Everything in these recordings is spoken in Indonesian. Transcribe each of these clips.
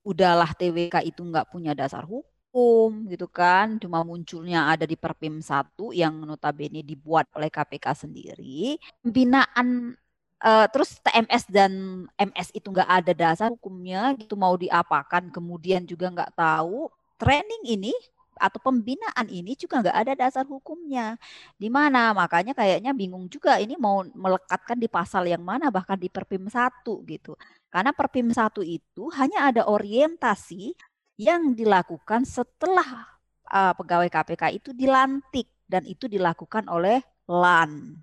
udahlah TWK itu nggak punya dasar hukum gitu kan, cuma munculnya ada di Perpim 1 yang notabene dibuat oleh KPK sendiri. Pembinaan uh, terus TMS dan MS itu nggak ada dasar hukumnya gitu mau diapakan kemudian juga nggak tahu. Training ini atau pembinaan ini juga nggak ada dasar hukumnya. Di mana? Makanya kayaknya bingung juga ini mau melekatkan di pasal yang mana bahkan di Perpim satu gitu karena Perpim satu itu hanya ada orientasi yang dilakukan setelah uh, pegawai KPK itu dilantik dan itu dilakukan oleh LAN.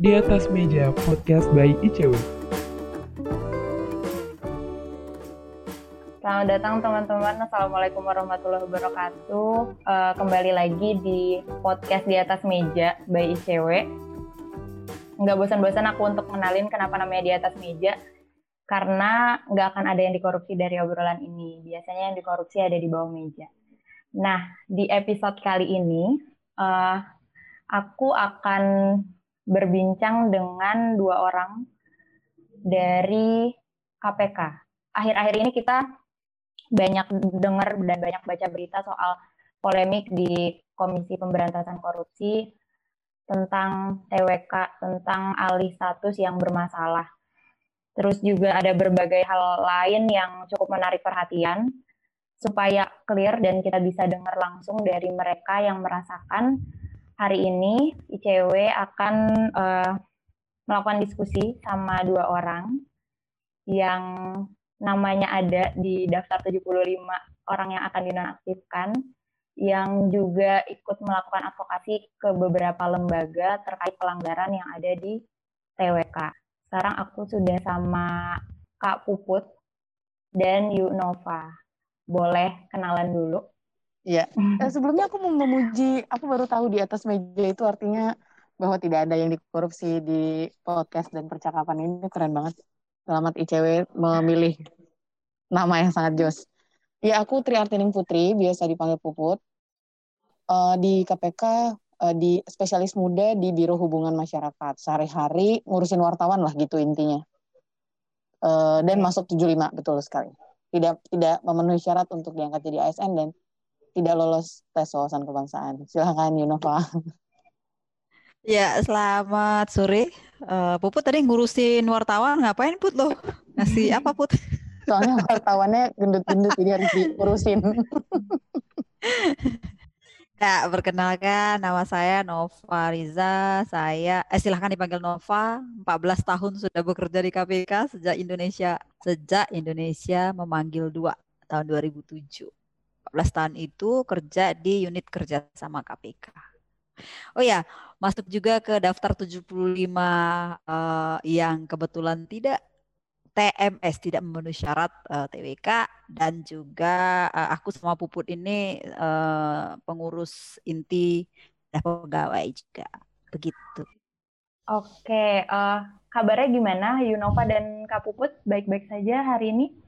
Di atas meja podcast by ICW. Selamat datang teman-teman. Assalamualaikum warahmatullahi wabarakatuh. Uh, kembali lagi di podcast di atas meja by ICW. Nggak bosan-bosan aku untuk mengenalin kenapa namanya di atas meja. Karena nggak akan ada yang dikorupsi dari obrolan ini. Biasanya yang dikorupsi ada di bawah meja. Nah, di episode kali ini, uh, aku akan berbincang dengan dua orang dari KPK. Akhir-akhir ini kita banyak dengar dan banyak baca berita soal polemik di Komisi Pemberantasan Korupsi tentang TWK, tentang alih status yang bermasalah. Terus juga ada berbagai hal lain yang cukup menarik perhatian supaya clear dan kita bisa dengar langsung dari mereka yang merasakan hari ini ICW akan uh, melakukan diskusi sama dua orang yang namanya ada di daftar 75 orang yang akan dinonaktifkan yang juga ikut melakukan advokasi ke beberapa lembaga terkait pelanggaran yang ada di TWK. Sekarang aku sudah sama Kak Puput dan Yunova. Boleh kenalan dulu? Iya. Eh, sebelumnya aku mau memuji, aku baru tahu di atas meja itu artinya bahwa tidak ada yang dikorupsi di podcast dan percakapan ini keren banget. Selamat ICW memilih nama yang sangat jos. Ya, aku Triartining Putri, biasa dipanggil Puput. Uh, di KPK uh, eh, di spesialis muda di Biro Hubungan Masyarakat. Sehari-hari ngurusin wartawan lah gitu intinya. Uh, dan masuk 75 betul sekali. Tidak tidak memenuhi syarat untuk diangkat jadi ASN dan tidak lolos tes wawasan kebangsaan. Silahkan Yunova. Ya, selamat sore. Uh, Puput tadi ngurusin wartawan, ngapain Put lo? Ngasih apa Put? Soalnya wartawannya gendut-gendut, jadi harus diurusin. Ya, perkenalkan nama saya Nova Riza. Saya eh silahkan dipanggil Nova. 14 tahun sudah bekerja di KPK sejak Indonesia sejak Indonesia memanggil dua tahun 2007. 14 tahun itu kerja di unit kerja sama KPK. Oh ya, masuk juga ke daftar 75 uh, yang kebetulan tidak TMS tidak memenuhi syarat uh, eh, TWK dan juga uh, aku sama Puput ini uh, pengurus inti dan pegawai juga begitu. Oke, uh, kabarnya gimana Yunova dan Kak Puput? Baik-baik saja hari ini?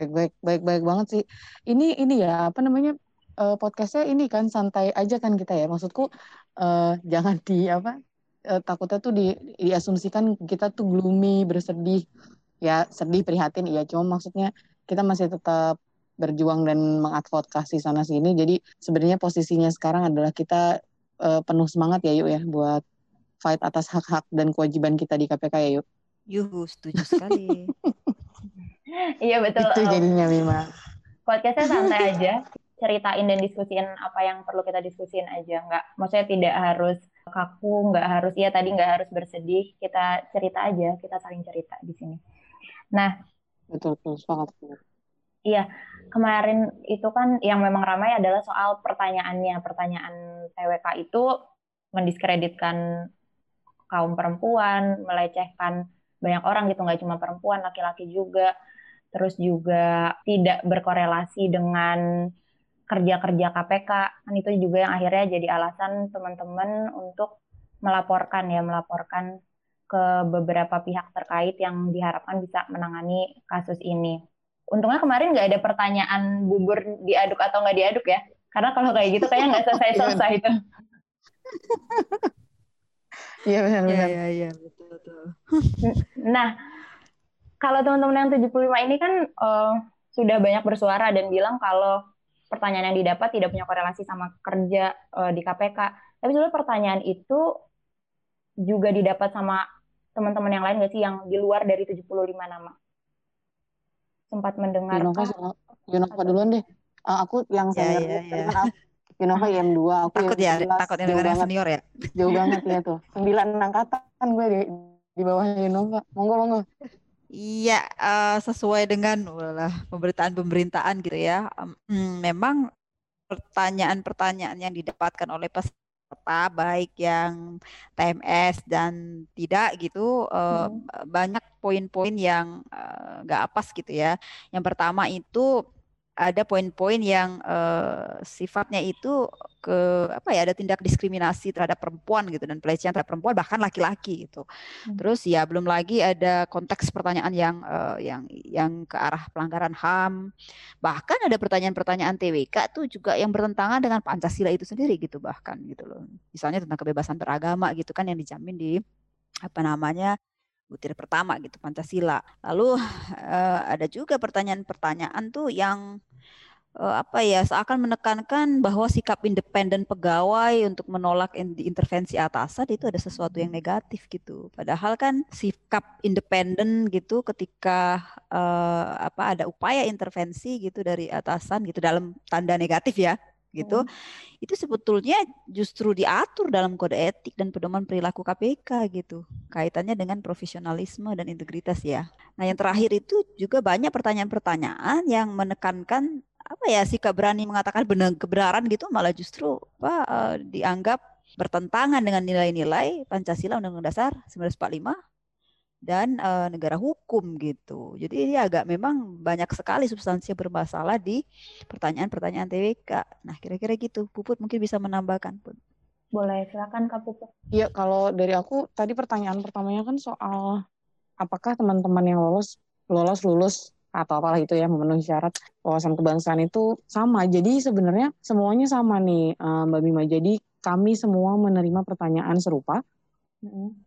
Baik, baik, baik, baik banget sih. Ini ini ya apa namanya uh, podcastnya ini kan santai aja kan kita ya. Maksudku uh, jangan di apa uh, takutnya tuh di diasumsikan kita tuh gloomy, bersedih. Ya sedih, prihatin. Iya, cuma maksudnya kita masih tetap berjuang dan mengadvokasi sana sini. Jadi sebenarnya posisinya sekarang adalah kita uh, penuh semangat ya yuk ya buat fight atas hak-hak dan kewajiban kita di KPK ya yuk. Yuhu, setuju sekali. iya betul. Itu jadinya Mima. Podcastnya santai aja, ceritain dan diskusiin apa yang perlu kita diskusiin aja. Nggak, maksudnya tidak harus kaku, nggak harus, iya tadi nggak harus bersedih. Kita cerita aja, kita saling cerita di sini. Nah. Betul, betul. Semangat. Iya, kemarin itu kan yang memang ramai adalah soal pertanyaannya. Pertanyaan TWK itu mendiskreditkan kaum perempuan, melecehkan banyak orang gitu, nggak cuma perempuan, laki-laki juga terus juga tidak berkorelasi dengan kerja-kerja KPK kan itu juga yang akhirnya jadi alasan teman-teman untuk melaporkan ya melaporkan ke beberapa pihak terkait yang diharapkan bisa menangani kasus ini. Untungnya kemarin nggak ada pertanyaan bubur diaduk atau nggak diaduk ya, karena kalau kayak gitu kayaknya nggak selesai-selesai itu. Iya benar-benar. Iya, iya, betul, betul. Nah, kalau teman-teman yang 75 ini kan uh, sudah banyak bersuara dan bilang kalau pertanyaan yang didapat tidak punya korelasi sama kerja uh, di KPK. Tapi sebenarnya pertanyaan itu juga didapat sama teman-teman yang lain nggak sih yang di luar dari 75 nama? Sempat mendengar. Yunova, Yunova duluan deh. Uh, aku yang Ya, senior ya, ya. kan Yunova IM2, aku Takut ya, IM11, takut yang jauh dengar yang banget, senior ya. jauh banget ya tuh. Sembilan angkatan gue di, di bawah Yunova. Monggo, monggo. Iya, eh, sesuai dengan walah, pemberitaan-pemberitaan gitu ya. Em, memang pertanyaan-pertanyaan yang didapatkan oleh peserta baik yang TMS dan tidak gitu eh, banyak poin-poin yang eh, nggak apas gitu ya. Yang pertama itu ada poin-poin yang eh, sifatnya itu ke apa ya ada tindak diskriminasi terhadap perempuan gitu dan pelecehan terhadap perempuan bahkan laki-laki gitu. Hmm. Terus ya belum lagi ada konteks pertanyaan yang eh, yang yang ke arah pelanggaran HAM. Bahkan ada pertanyaan-pertanyaan TWK tuh juga yang bertentangan dengan Pancasila itu sendiri gitu bahkan gitu loh. Misalnya tentang kebebasan beragama gitu kan yang dijamin di apa namanya butir pertama gitu Pancasila. Lalu eh, ada juga pertanyaan-pertanyaan tuh yang apa ya seakan menekankan bahwa sikap independen pegawai untuk menolak in- intervensi atasan itu ada sesuatu yang negatif gitu. Padahal kan sikap independen gitu ketika eh, apa ada upaya intervensi gitu dari atasan gitu dalam tanda negatif ya gitu itu sebetulnya justru diatur dalam kode etik dan pedoman perilaku KPK gitu kaitannya dengan profesionalisme dan integritas ya. Nah yang terakhir itu juga banyak pertanyaan-pertanyaan yang menekankan apa ya sikap berani mengatakan benar kebenaran gitu malah justru apa eh, dianggap bertentangan dengan nilai-nilai Pancasila Undang-Undang Dasar 1945 dan eh, negara hukum gitu. Jadi ini agak memang banyak sekali substansi yang bermasalah di pertanyaan-pertanyaan TWK. Nah kira-kira gitu. Puput mungkin bisa menambahkan. Put. Boleh, silakan Kak Puput. Iya, kalau dari aku tadi pertanyaan pertamanya kan soal apakah teman-teman yang lolos lolos lulus atau apalah itu ya memenuhi syarat wawasan kebangsaan itu sama. Jadi sebenarnya semuanya sama nih eh, Mbak Bima. Jadi kami semua menerima pertanyaan serupa.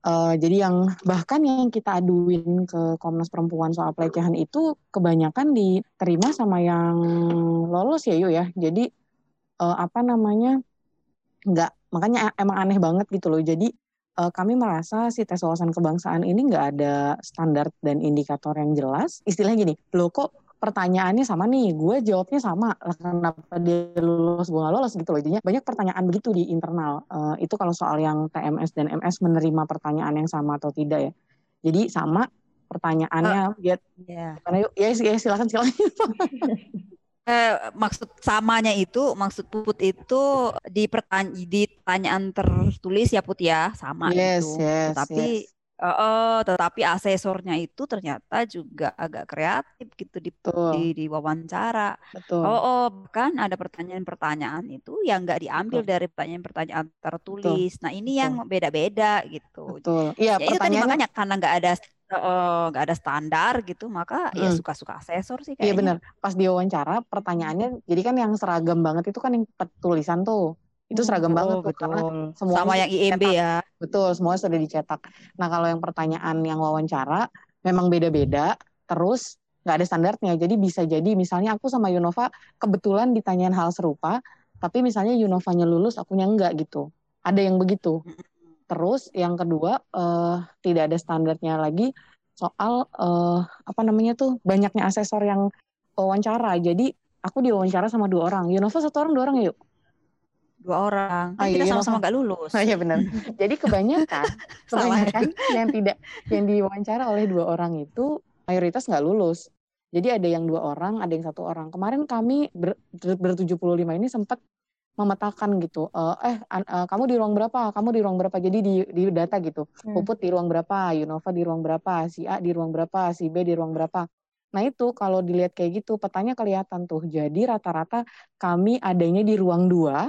Eh, jadi yang bahkan yang kita aduin ke Komnas Perempuan soal pelecehan itu kebanyakan diterima sama yang lolos ya yuk ya. Jadi eh, apa namanya nggak makanya emang aneh banget gitu loh. Jadi eh, kami merasa si tes wawasan kebangsaan ini nggak ada standar dan indikator yang jelas. Istilahnya gini, loh kok pertanyaannya sama nih, gue jawabnya sama, lah kenapa dia lulus, gue nggak lolos gitu loh. Jadinya banyak pertanyaan begitu di internal. Eh, itu kalau soal yang TMS dan MS menerima pertanyaan yang sama atau tidak ya. Jadi sama pertanyaannya, dia Ya. karena yuk, ya, ya silakan silakan. Eh, maksud samanya itu, maksud Puput itu di pertanyaan di pertanyaan tertulis ya Put ya, sama Yes, itu. yes, Tetapi yes. eh, eh, tetapi asesornya itu ternyata juga agak kreatif gitu di Betul, di, di wawancara. betul, Oh, oh, kan ada pertanyaan-pertanyaan itu yang nggak diambil betul, dari pertanyaan-pertanyaan betul, tertulis. Nah, ini betul, yang beda-beda gitu. betul. Iya, Ya itu tadi makanya karena nggak ada eh, nggak ada standar gitu, maka ya Mm. suka-suka asesor sih Iya kayaknya. benar. Pas diwawancara pertanyaannya, jadi kan yang seragam banget itu kan yang tulisan tuh. Itu Hmm. seragam banget Oh, tuh karena betul. semuanya Sama yang IMB dicetak. ya. Betul, semuanya sudah dicetak. Nah kalau yang pertanyaan yang wawancara memang beda-beda, terus nggak ada standarnya. Jadi bisa jadi misalnya aku sama Yunova kebetulan ditanyain hal serupa, tapi misalnya Yunovanya lulus, akunya enggak gitu. Ada yang begitu. Terus yang kedua eh, tidak ada standarnya lagi soal eh, apa namanya tuh banyaknya asesor yang wawancara. Jadi aku diwawancara sama dua orang. Yunova satu orang dua orang yuk. Dua orang. Ah, Kan iya, kita sama-sama nggak lulus. Oh iya benar. Jadi kebanyakan kebanyakan yang tidak yang diwawancara oleh dua orang itu mayoritas nggak lulus. Jadi ada yang dua orang, ada yang satu orang. Kemarin kami ber, ber 75 ini sempat memetakan gitu. Eh, eh an- eh, kamu di ruang berapa? Kamu di ruang berapa? Jadi di di data gitu. Hmm. Puput di ruang berapa? Yunova di ruang berapa? Si A di ruang berapa? Si B di ruang berapa? Nah itu kalau dilihat kayak gitu petanya kelihatan tuh. Jadi rata-rata kami adanya di ruang dua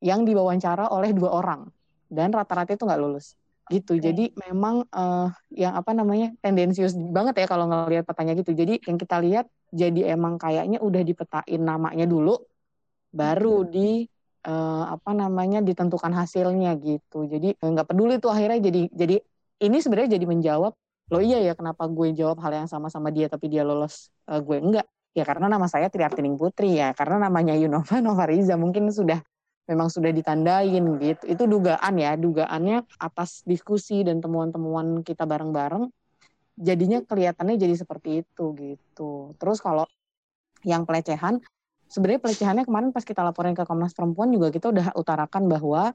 yang diwawancara oleh dua orang dan rata-rata itu nggak lulus. gitu. Oke. Jadi memang eh, yang apa namanya tendensius banget ya kalau ngelihat petanya gitu. Jadi yang kita lihat jadi emang kayaknya udah dipetain namanya dulu, baru di eh, apa namanya ditentukan hasilnya gitu. Jadi eh, nggak peduli tuh akhirnya jadi jadi ini sebenarnya jadi menjawab loh iya ya kenapa gue jawab hal yang sama sama dia tapi dia lolos eh, gue enggak? Ya karena nama saya Triartining Putri ya karena namanya Yunova Novariza mungkin sudah memang sudah ditandain gitu. Itu dugaan ya dugaannya atas diskusi dan temuan-temuan kita bareng-bareng jadinya kelihatannya jadi seperti itu gitu. Terus kalau yang pelecehan sebenarnya pelecehannya kemarin pas kita laporin ke Komnas Perempuan juga kita udah utarakan bahwa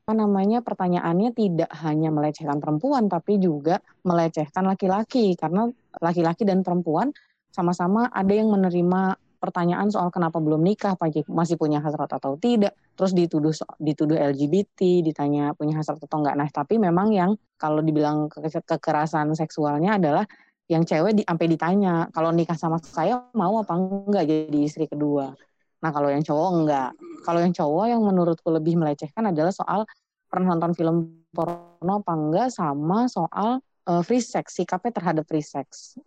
apa namanya pertanyaannya tidak hanya melecehkan perempuan tapi juga melecehkan laki-laki. Karena laki-laki dan perempuan sama-sama ada yang menerima pertanyaan soal kenapa belum nikah masih punya hasrat atau tidak. Terus dituduh dituduh LGBT ditanya punya hasrat atau enggak nah tapi memang yang kalau dibilang ke- kekerasan seksualnya adalah yang cewek di, sampai ditanya kalau nikah sama saya mau apa enggak jadi istri kedua? Nah kalau yang cowok enggak. Kalau yang cowok yang menurutku lebih melecehkan adalah soal pernah nonton film porno apa enggak sama soal uh, free sex sikapnya terhadap free sex.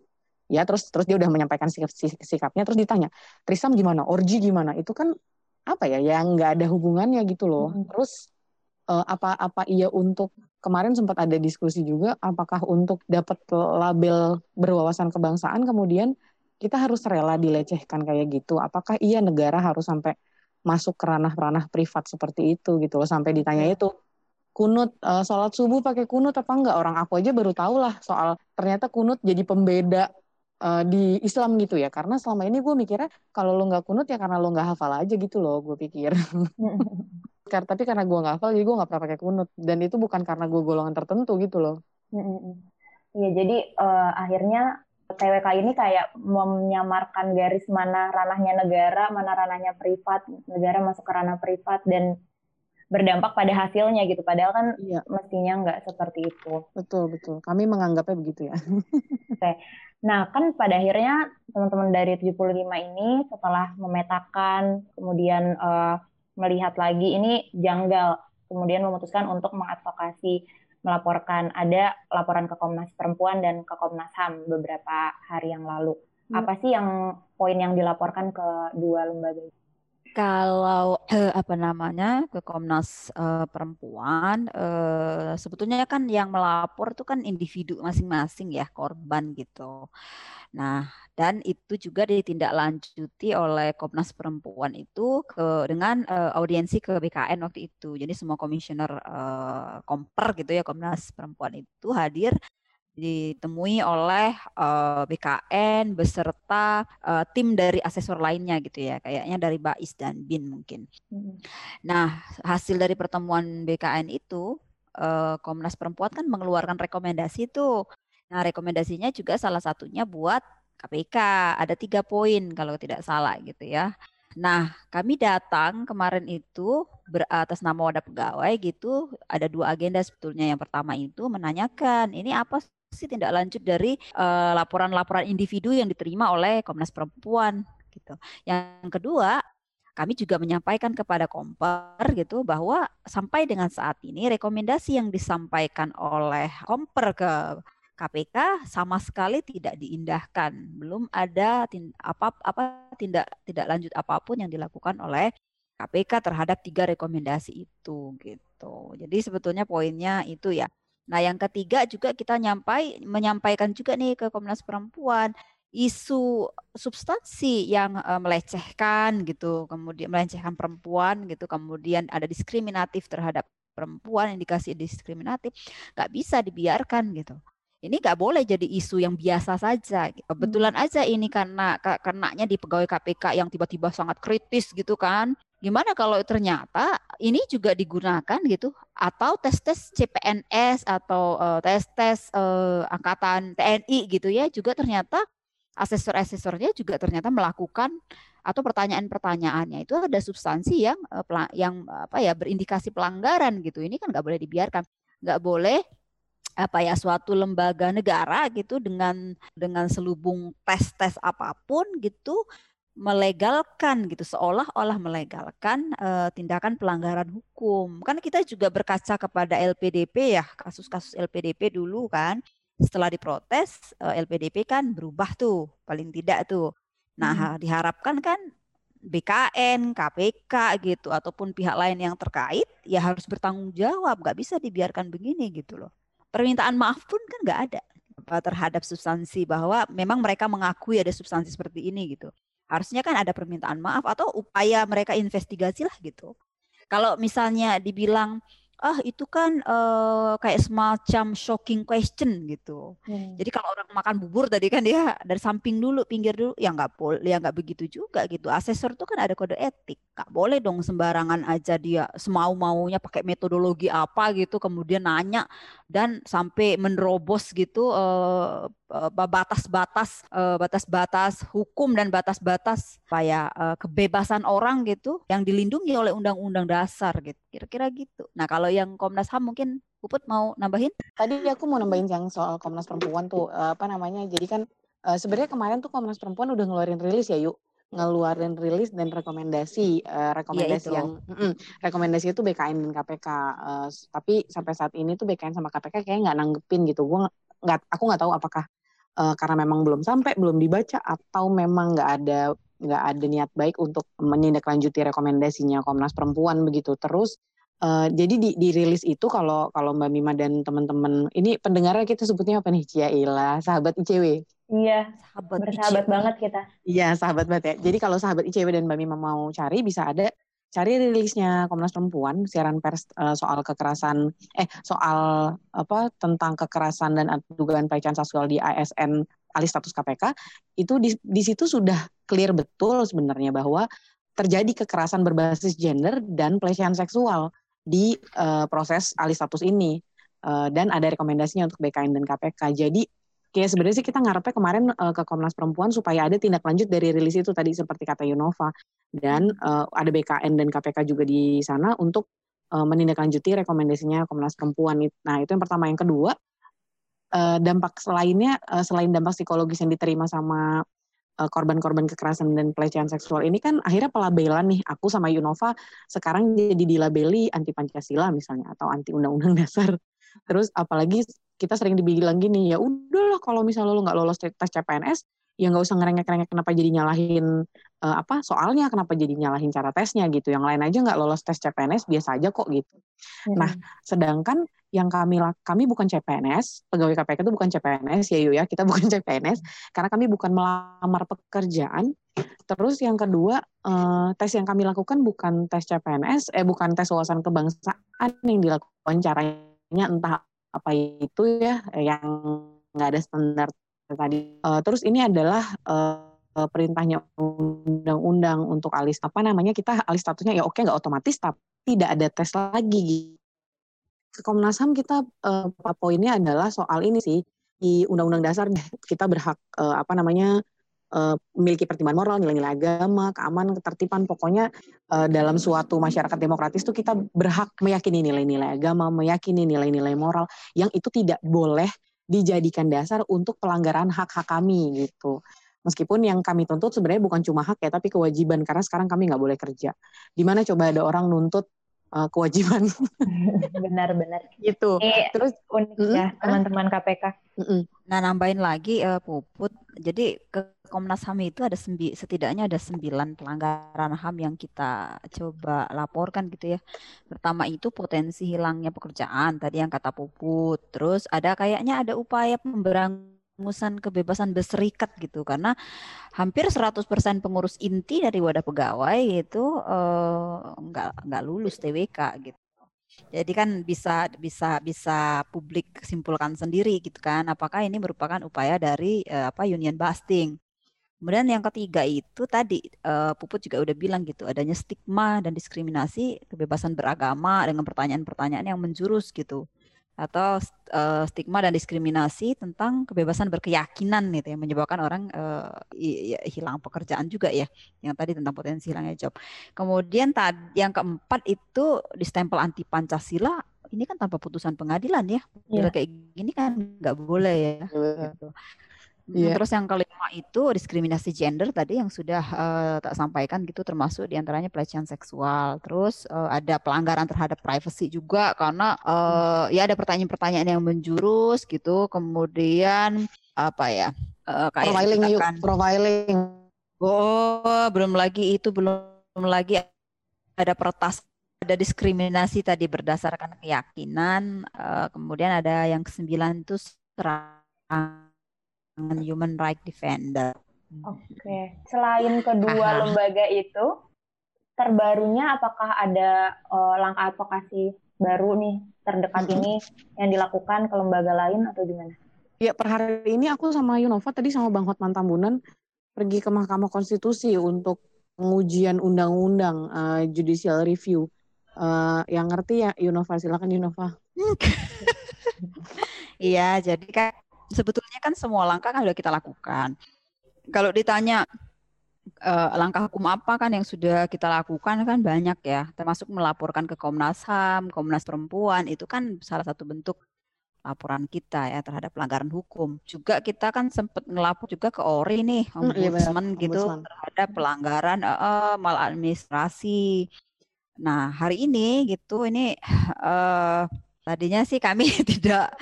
Ya terus terus dia udah menyampaikan sikap, sikapnya terus ditanya trisam gimana? Orgi gimana? Itu kan apa ya yang nggak ada hubungannya gitu loh. Hmm. terus uh, apa apa iya untuk kemarin sempat ada diskusi juga apakah untuk dapat label berwawasan kebangsaan kemudian kita harus rela dilecehkan kayak gitu. Apakah iya negara harus sampai masuk ke ranah-ranah privat seperti itu gitu loh sampai ditanya itu kunut uh, sholat subuh pakai kunut apa enggak? Orang aku aja baru tahu lah soal ternyata kunut jadi pembeda uh, di Islam gitu ya. Karena selama ini gue mikirnya kalau lo nggak kunut ya karena lo nggak hafal aja gitu loh gue pikir karena tapi karena gue nggak hafal jadi gue nggak pernah pakai kunut dan itu bukan karena gue golongan tertentu gitu loh Iya jadi uh, akhirnya TWK ini kayak menyamarkan garis mana ranahnya negara, mana ranahnya privat, negara masuk ke ranah privat dan berdampak pada hasilnya gitu. Padahal kan iya. mestinya nggak seperti itu. Betul betul. Kami menganggapnya begitu ya. Oke. Nah kan pada akhirnya teman-teman dari 75 ini setelah memetakan, kemudian uh, melihat lagi ini janggal, kemudian memutuskan untuk mengadvokasi melaporkan ada laporan ke Komnas Perempuan dan ke Komnas HAM beberapa hari yang lalu. Hmm. Apa sih yang poin yang dilaporkan ke dua lembaga itu? Kalau eh, apa namanya ke Komnas eh, Perempuan, eh, sebetulnya kan yang melapor itu kan individu masing-masing ya korban gitu. Nah, dan itu juga ditindaklanjuti oleh Komnas Perempuan itu ke dengan uh, audiensi ke BKN waktu itu. Jadi semua komisioner uh, Komper gitu ya Komnas Perempuan itu hadir ditemui oleh uh, eh, BKN beserta uh, tim dari asesor lainnya gitu ya kayaknya dari Bais dan Bin mungkin. Hmm. Nah hasil dari pertemuan BKN itu uh, Komnas Perempuan kan mengeluarkan rekomendasi itu Nah, rekomendasinya juga salah satunya buat KPK. Ada tiga poin kalau tidak salah gitu ya. Nah, kami datang kemarin itu beratas nama wadah pegawai gitu. Ada dua agenda sebetulnya. Yang pertama itu menanyakan ini apa tindak lanjut dari eh, laporan-laporan uh, individu yang diterima oleh Komnas Perempuan gitu. Yang kedua, kami juga menyampaikan kepada Komper gitu bahwa sampai dengan saat ini rekomendasi yang disampaikan oleh Komper ke KPK sama sekali tidak diindahkan. Belum ada tin, apa apa tindak tidak lanjut apa pun yang dilakukan oleh KPK terhadap tiga rekomendasi itu gitu. Jadi sebetulnya poinnya itu ya. Nah, yang ketiga juga kita nyampai menyampaikan juga nih ke Komnas Perempuan isu substansi yang uh, melecehkan gitu, kemudian melecehkan perempuan gitu, kemudian ada diskriminatif terhadap perempuan, indikasi diskriminatif, nggak bisa dibiarkan gitu ini nggak boleh jadi isu yang biasa saja. Kebetulan hmm. aja ini karena kenanya di pegawai KPK yang tiba-tiba sangat kritis gitu kan. Gimana kalau ternyata ini juga digunakan gitu atau tes-tes CPNS atau uh, tes-tes uh, angkatan TNI gitu ya juga ternyata asesor-asesornya juga ternyata melakukan atau pertanyaan-pertanyaannya itu ada substansi yang uh, yang apa ya berindikasi pelanggaran gitu. Ini kan nggak boleh dibiarkan. Nggak boleh apa ya suatu lembaga negara gitu dengan dengan selubung tes-tes apa pun gitu melegalkan gitu seolah-olah melegalkan uh, tindakan pelanggaran hukum. Kan kita juga berkaca kepada LPDP ya, kasus-kasus LPDP dulu kan. Setelah diprotes uh, LPDP kan berubah tuh, paling tidak tuh. Nah, hmm. diharapkan kan BKN, KPK gitu ataupun pihak lain yang terkait ya harus bertanggung jawab, nggak bisa dibiarkan begini gitu loh. Permintaan maaf pun kan nggak ada terhadap substansi bahwa memang mereka mengakui ada substansi seperti ini gitu harusnya kan ada permintaan maaf atau upaya mereka investigasi lah gitu. Kalau misalnya dibilang ah itu kan uh, kayak semacam shocking question gitu. Hmm. Jadi kalau orang makan bubur tadi kan dia dari samping dulu, pinggir dulu, ya nggak boleh, ya nggak begitu juga gitu. Asesor itu kan ada kode etik, nggak boleh dong sembarangan aja dia semau maunya pakai metodologi apa gitu, kemudian nanya dan sampai menerobos gitu uh, batas-batas batas-batas hukum dan batas-batas supaya kebebasan orang gitu yang dilindungi oleh undang-undang dasar gitu. Kira-kira gitu. Nah, kalau yang Komnas HAM mungkin Puput mau nambahin? Tadi aku mau nambahin yang soal Komnas Perempuan tuh apa namanya? Jadi kan sebenarnya kemarin tuh Komnas Perempuan udah ngeluarin rilis ya, yuk ngeluarin rilis dan rekomendasi uh, rekomendasi ya, yang mm, rekomendasi itu BKN dan KPK uh, tapi sampai saat ini tuh BKN sama KPK kayak nggak nanggepin gitu gue nggak aku nggak tahu apakah uh, karena memang belum sampai belum dibaca atau memang nggak ada nggak ada niat baik untuk menindaklanjuti rekomendasinya Komnas Perempuan begitu terus Uh, jadi di, di rilis itu kalau kalau Mbak Mima dan teman-teman ini pendengarnya kita sebutnya apa nih Cia Ila sahabat ICW Iya, sahabat bersahabat banget kita. Iya, sahabat banget ya. Jadi kalau sahabat ICW dan Mbak Mima mau cari bisa ada cari rilisnya Komnas Perempuan siaran pers uh, soal kekerasan eh soal apa tentang kekerasan dan dugaan pelecehan seksual di ASN alih status KPK itu di, di situ sudah clear betul sebenarnya bahwa terjadi kekerasan berbasis gender dan pelecehan seksual di uh, proses alih status ini uh, dan ada rekomendasinya untuk BKN dan KPK. Jadi kayak sebenarnya sih kita ngarepnya kemarin uh, ke Komnas Perempuan supaya ada tindak lanjut dari rilis itu tadi seperti kata Yunova dan uh, ada BKN dan KPK juga di sana untuk uh, menindaklanjuti rekomendasinya Komnas Perempuan. Nah itu yang pertama. Yang kedua uh, dampak selainnya uh, selain dampak psikologis yang diterima sama korban-korban kekerasan dan pelecehan seksual ini kan akhirnya pelabelan nih. Aku sama Yunova sekarang jadi dilabeli anti Pancasila misalnya atau anti undang-undang dasar. Terus apalagi kita sering dibilang gini ya udahlah kalau misalnya lo nggak lolos tes CPNS ya nggak usah ngerengek-ngerengek kenapa jadi nyalahin uh, apa soalnya kenapa jadi nyalahin cara tesnya gitu. Yang lain aja nggak lolos tes CPNS biasa aja kok gitu. Hmm. nah sedangkan yang kami kami bukan CPNS pegawai KPK itu bukan CPNS ya yuk ya. Kita bukan CPNS karena kami bukan melamar pekerjaan. Terus yang kedua uh, tes yang kami lakukan bukan tes CPNS eh bukan tes wawasan kebangsaan yang dilakukan caranya entah apa itu ya yang nggak ada standar tadi. Uh, terus ini adalah uh, perintahnya undang-undang untuk alih apa namanya kita alih statusnya ya oke nggak otomatis tapi tidak ada tes lagi. Ke Komnas HAM kita uh, poinnya adalah soal ini sih di undang-undang dasar kita berhak uh, apa namanya memiliki pertimbangan moral, nilai-nilai agama, keamanan, ketertiban, pokoknya dalam suatu masyarakat demokratis itu kita berhak meyakini nilai-nilai agama, meyakini nilai-nilai moral yang itu tidak boleh dijadikan dasar untuk pelanggaran hak-hak kami gitu. Meskipun yang kami tuntut sebenarnya bukan cuma hak ya, tapi kewajiban karena sekarang kami nggak boleh kerja. Di mana coba ada orang nuntut uh, kewajiban. Benar-benar. gitu. Ini Terus unik ya teman-teman KPK. Nah nambahin lagi uh, Puput. Jadi ke Komnas HAM itu ada sembi, setidaknya ada sembilan pelanggaran HAM yang kita coba laporkan gitu ya. Pertama itu potensi hilangnya pekerjaan tadi yang kata Puput. Terus ada kayaknya ada upaya pemberang pengurusan kebebasan berserikat gitu karena hampir 100% pengurus inti dari wadah pegawai itu eh, nggak nggak lulus TWK gitu. Jadi kan bisa bisa bisa publik simpulkan sendiri gitu kan apakah ini merupakan upaya dari uh, apa union busting. Kemudian yang ketiga itu tadi uh, Puput juga udah bilang gitu adanya stigma dan diskriminasi kebebasan beragama dengan pertanyaan-pertanyaan yang menjurus gitu atau uh, stigma dan diskriminasi tentang kebebasan berkeyakinan gitu yang menyebabkan orang uh, hilang pekerjaan juga ya yang tadi tentang potensi hilangnya job. Kemudian yang keempat itu distempel anti Pancasila ini kan tanpa putusan pengadilan ya. Yeah. kayak gini kan nggak boleh ya. Gitu. Iya. Terus yang kelima itu diskriminasi gender tadi yang sudah uh, tak sampaikan gitu termasuk di antaranya pelecehan seksual. Terus uh, ada pelanggaran terhadap privacy juga karena uh, ya ada pertanyaan-pertanyaan yang menjurus gitu. Kemudian apa ya? Uh, kayak profiling yuk, profiling. Oh, belum lagi itu belum lagi ada pertas ada diskriminasi tadi berdasarkan keyakinan. kemudian ada yang kesembilan itu serangan human right defender. Oke. Selain kedua Aha. lembaga itu, terbarunya apakah ada eh, langkah advokasi baru nih terdekat ini yang dilakukan ke lembaga lain atau gimana? Ya per hari ini aku sama Yunova tadi sama Bang Hotman Tambunan pergi ke Mahkamah Konstitusi untuk pengujian undang-undang eh, judicial review. Eh, yang ngerti ya Yunova silakan Yunova. Iya, jadi kan sebetulnya kan semua langkah kan sudah kita lakukan. Kalau ditanya eh, langkah hukum apa kan yang sudah kita lakukan kan banyak ya, termasuk melaporkan ke Komnas HAM, Komnas Perempuan itu kan salah satu bentuk laporan kita ya terhadap pelanggaran hukum. Juga kita kan sempat ngelapor juga ke ORI nih, Hmm, iya Ombudsman gitu Ombudsman. terhadap pelanggaran eh, eh, maladministrasi. Nah, hari ini gitu ini eh, tadinya sih kami tidak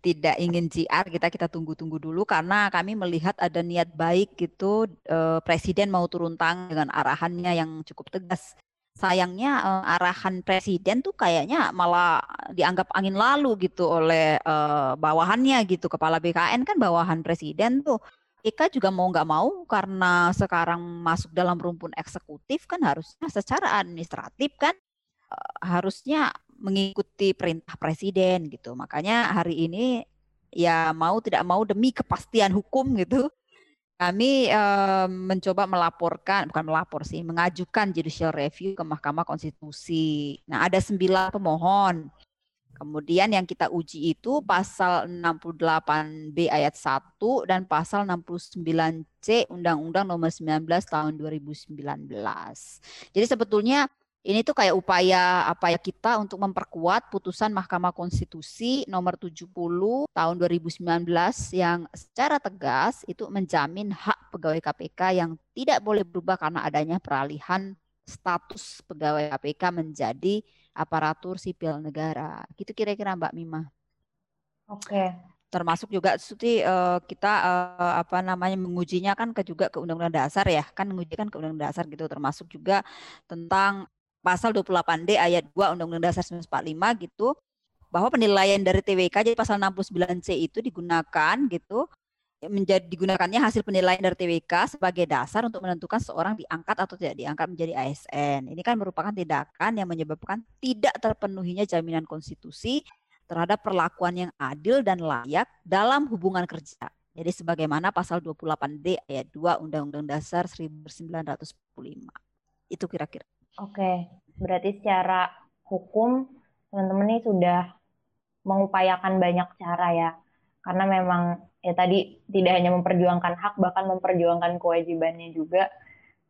tidak ingin JR kita kita tunggu-tunggu dulu karena kami melihat ada niat baik gitu eh, presiden mau turun tangan dengan arahannya yang cukup tegas. Sayangnya eh, arahan presiden tuh kayaknya malah dianggap angin lalu gitu oleh eh, bawahannya gitu. Kepala BKN kan bawahan presiden tuh. Eka juga mau nggak mau karena sekarang masuk dalam rumpun eksekutif kan harusnya secara administratif kan harusnya mengikuti perintah presiden gitu. Makanya hari ini ya mau tidak mau demi kepastian hukum gitu kami eh, mencoba melaporkan, bukan melapor sih, mengajukan judicial review ke Mahkamah Konstitusi. Nah, ada sembilan pemohon. Kemudian yang kita uji itu pasal 68B ayat 1 dan pasal 69C Undang-Undang Nomor 19 Tahun 2019. Jadi sebetulnya ini tuh kayak upaya apa ya kita untuk memperkuat putusan Mahkamah Konstitusi nomor 70 tahun 2019 yang secara tegas itu menjamin hak pegawai KPK yang tidak boleh berubah karena adanya peralihan status pegawai KPK menjadi aparatur sipil negara. Gitu kira-kira Mbak Mima Oke. termasuk juga Suti eh, kita eh, apa namanya mengujinya kan ke juga ke Undang-Undang Dasar ya kan menguji kan ke Undang-Undang Dasar gitu termasuk juga tentang pasal 28D ayat 2 Undang-Undang Dasar 1945 gitu bahwa penilaian dari TWK jadi pasal 69C itu digunakan gitu menjadi digunakannya hasil penilaian dari TWK sebagai dasar untuk menentukan seorang diangkat atau tidak diangkat menjadi ASN. Ini kan merupakan tindakan yang menyebabkan tidak terpenuhinya jaminan konstitusi terhadap perlakuan yang adil dan layak dalam hubungan kerja. Jadi sebagaimana pasal 28D ayat 2 Undang-Undang Dasar 1945. Itu kira-kira. Oke, berarti secara hukum teman-teman ini sudah mengupayakan banyak cara ya. Karena memang ya tadi tidak hanya memperjuangkan hak, bahkan memperjuangkan kewajibannya juga.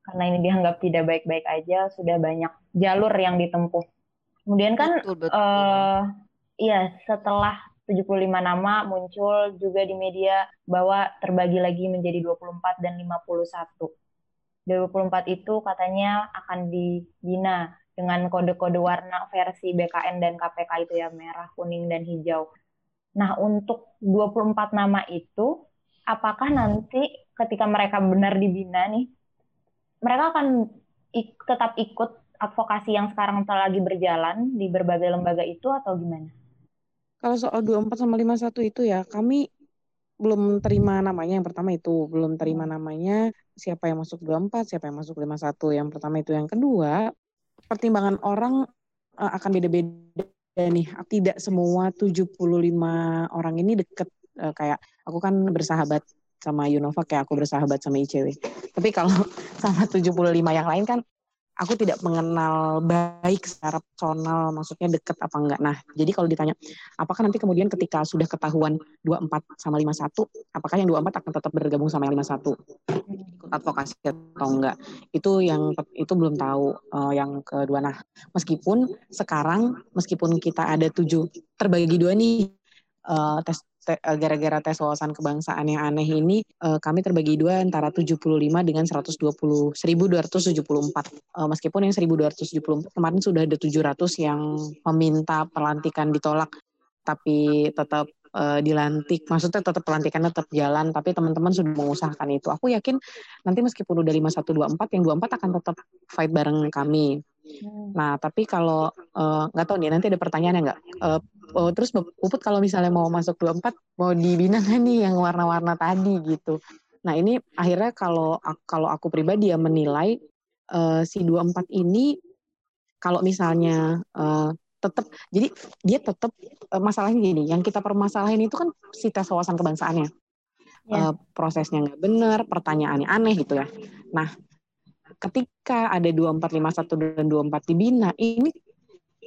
Karena ini dianggap tidak baik-baik aja, sudah banyak jalur yang ditempuh. Kemudian kan betul, betul. eh iya, setelah 75 nama muncul juga di media bahwa terbagi lagi menjadi 24 dan 51. 24 itu katanya akan dibina dengan kode-kode warna versi BKN dan KPK itu ya merah, kuning dan hijau. Nah, untuk 24 nama itu apakah nanti ketika mereka benar dibina nih mereka akan ik- tetap ikut advokasi yang sekarang lagi berjalan di berbagai lembaga itu atau gimana? Kalau soal 24 sama 51 itu ya, kami belum terima namanya yang pertama itu, belum terima namanya siapa yang masuk 24, siapa yang masuk 51. Yang pertama itu, yang kedua, pertimbangan orang eh, akan beda-beda nih. Tidak semua 75 orang ini deket Eh, kayak aku kan bersahabat sama Yunova kayak aku bersahabat sama ICW. Tapi kalau sama 75 yang lain kan aku tidak mengenal baik secara personal, maksudnya deket apa enggak. Nah, jadi kalau ditanya, apakah nanti kemudian ketika sudah ketahuan 24 sama 51, apakah yang 24 akan tetap bergabung sama yang 51? Ikut advokasi atau enggak? Itu yang itu belum tahu. Eh, yang kedua, nah, meskipun sekarang, meskipun kita ada tujuh, terbagi dua nih, eh, tes gara-gara tes wawasan kebangsaan yang aneh ini uh, kami terbagi dua antara 75 dengan 120 1274 uh, meskipun yang 1274 kemarin sudah ada 700 yang meminta pelantikan ditolak tapi tetap uh, dilantik. Maksudnya tetap pelantikan tetap jalan tapi teman-teman sudah mengusahakan itu. Aku yakin nanti meskipun udah 5124 yang 24 akan tetap fight bareng kami hmm. nah tapi kalau eh, nggak uh, tahu nih nanti ada pertanyaan ya nggak uh, oh, terus Puput kalau misalnya mau masuk 24 mau dibina nggak nih yang warna-warna tadi gitu nah ini akhirnya kalau kalau aku pribadi ya menilai uh, si 24 ini kalau misalnya uh, tetap jadi dia tetap uh, masalahnya gini yang kita permasalahin itu kan si tes wawasan kebangsaannya ya. uh, prosesnya nggak benar pertanyaannya aneh gitu ya nah ketika ada 2451 dan 24 dibina ini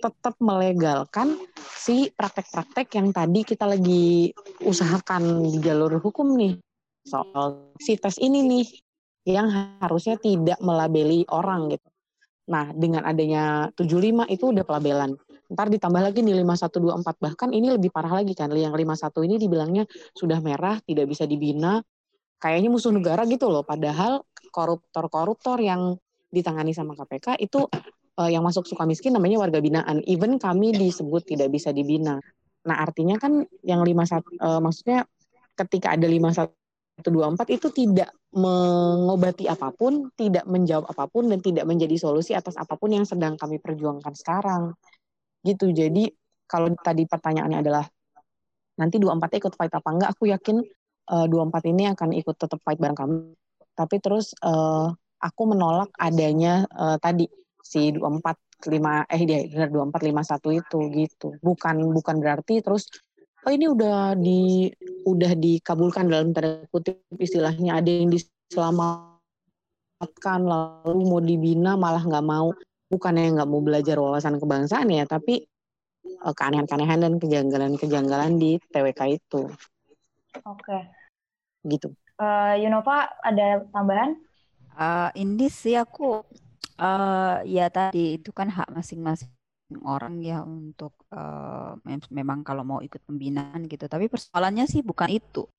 tetap melegalkan si praktek-praktek yang tadi kita lagi usahakan di jalur hukum nih soal si tes ini nih yang harusnya tidak melabeli orang gitu. Nah, dengan adanya 75 itu udah pelabelan. Ntar ditambah lagi nih 5124 bahkan ini lebih parah lagi kan yang 51 ini dibilangnya sudah merah tidak bisa dibina kayaknya musuh negara gitu loh padahal koruptor-koruptor yang ditangani sama KPK itu uh, yang masuk suka miskin namanya warga binaan. Even kami disebut tidak bisa dibina. Nah artinya kan yang 51 uh, eh, maksudnya ketika ada 5124 itu tidak mengobati apa pun, tidak menjawab apa pun dan tidak menjadi solusi atas apa pun yang sedang kami perjuangkan sekarang. Gitu. Jadi kalau tadi pertanyaannya adalah nanti 24 ikut fight apa enggak? Aku yakin uh, eh, 24 ini akan ikut tetap fight bareng kami tapi terus uh, aku menolak adanya uh, tadi si 24 5 eh dia benar 2451 itu gitu bukan bukan berarti terus oh ini udah di udah dikabulkan dalam tanda kutip istilahnya ada yang diselamatkan lalu mau dibina malah nggak mau bukannya nggak mau belajar wawasan kebangsaan ya, tapi uh, keanehan-keanehan dan kejanggalan-kejanggalan di TWK itu. Oke. Okay. Gitu. Uh, Yunova ada tambahan? Uh, ini sih aku uh, ya tadi itu kan hak masing-masing orang ya untuk uh, memang kalau mau ikut pembinaan gitu. Tapi persoalannya sih bukan itu.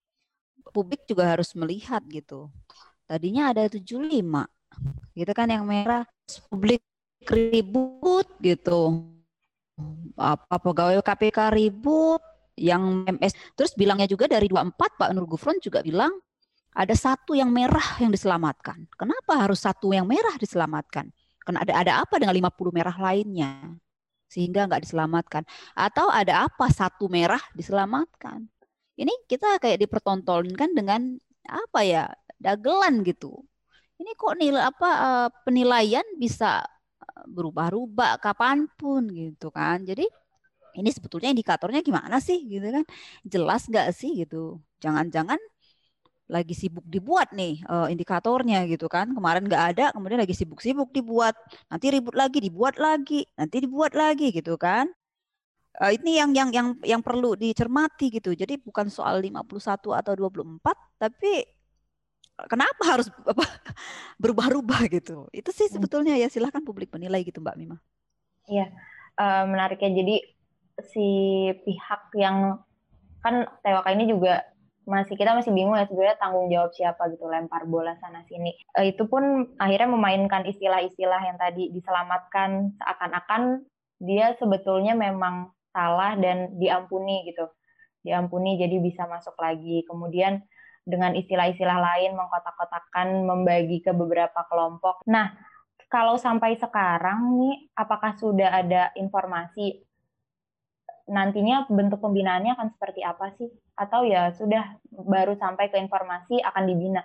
Publik juga harus melihat gitu. Tadinya ada 75 gitu kan yang merah publik ribut gitu apa pegawai KPK ribut yang MS terus bilangnya juga dari 24 Pak Nur Gufron juga bilang ada satu yang merah yang diselamatkan. Kenapa harus satu yang merah diselamatkan? Karena ada ada apa dengan 50 merah lainnya sehingga nggak diselamatkan? Atau ada apa satu merah diselamatkan? Ini kita kayak dipertontonkan dengan apa ya dagelan gitu. Ini kok nilai apa eh, penilaian bisa berubah-ubah kapan pun gitu kan. Jadi ini sebetulnya indikatornya gimana sih gitu kan? Jelas nggak sih gitu? Jangan-jangan lagi sibuk dibuat nih uh, indikatornya gitu kan. Kemarin nggak ada, kemudian lagi sibuk-sibuk dibuat. Nanti ribut lagi, dibuat lagi, nanti dibuat lagi gitu kan. Uh, ini yang yang yang yang perlu dicermati gitu. Jadi bukan soal 51 atau 24, tapi kenapa harus apa berubah-ubah gitu itu sih hmm. sebetulnya ya silahkan publik menilai gitu mbak Mima iya uh, menariknya jadi si pihak yang kan TWK ini juga masih kita masih bingung ya sebenarnya tanggung jawab siapa gitu lempar bola sana sini. Uh, itu pun akhirnya memainkan istilah-istilah yang tadi diselamatkan seakan-akan dia sebetulnya memang salah dan diampuni gitu. Diampuni jadi bisa masuk lagi. Kemudian dengan istilah-istilah lain mengkotak-kotakan membagi ke beberapa kelompok. Nah, kalau sampai sekarang nih apakah sudah ada informasi nantinya bentuk pembinaannya akan seperti apa sih? Atau ya sudah baru sampai ke informasi akan dibina?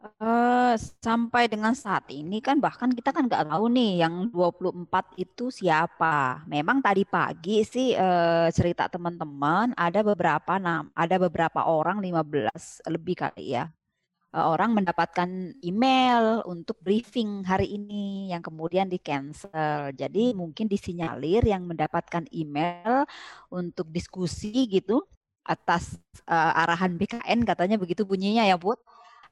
Uh, sampai dengan saat ini kan bahkan kita kan nggak tahu nih yang 24 itu siapa. Memang tadi pagi sih uh, cerita teman-teman ada beberapa nam, ada beberapa orang 15 lebih kali ya. Uh, orang mendapatkan email untuk briefing hari ini yang kemudian di cancel. Jadi mungkin disinyalir yang mendapatkan email untuk diskusi gitu atas uh, arahan BKN katanya begitu bunyinya ya, Bu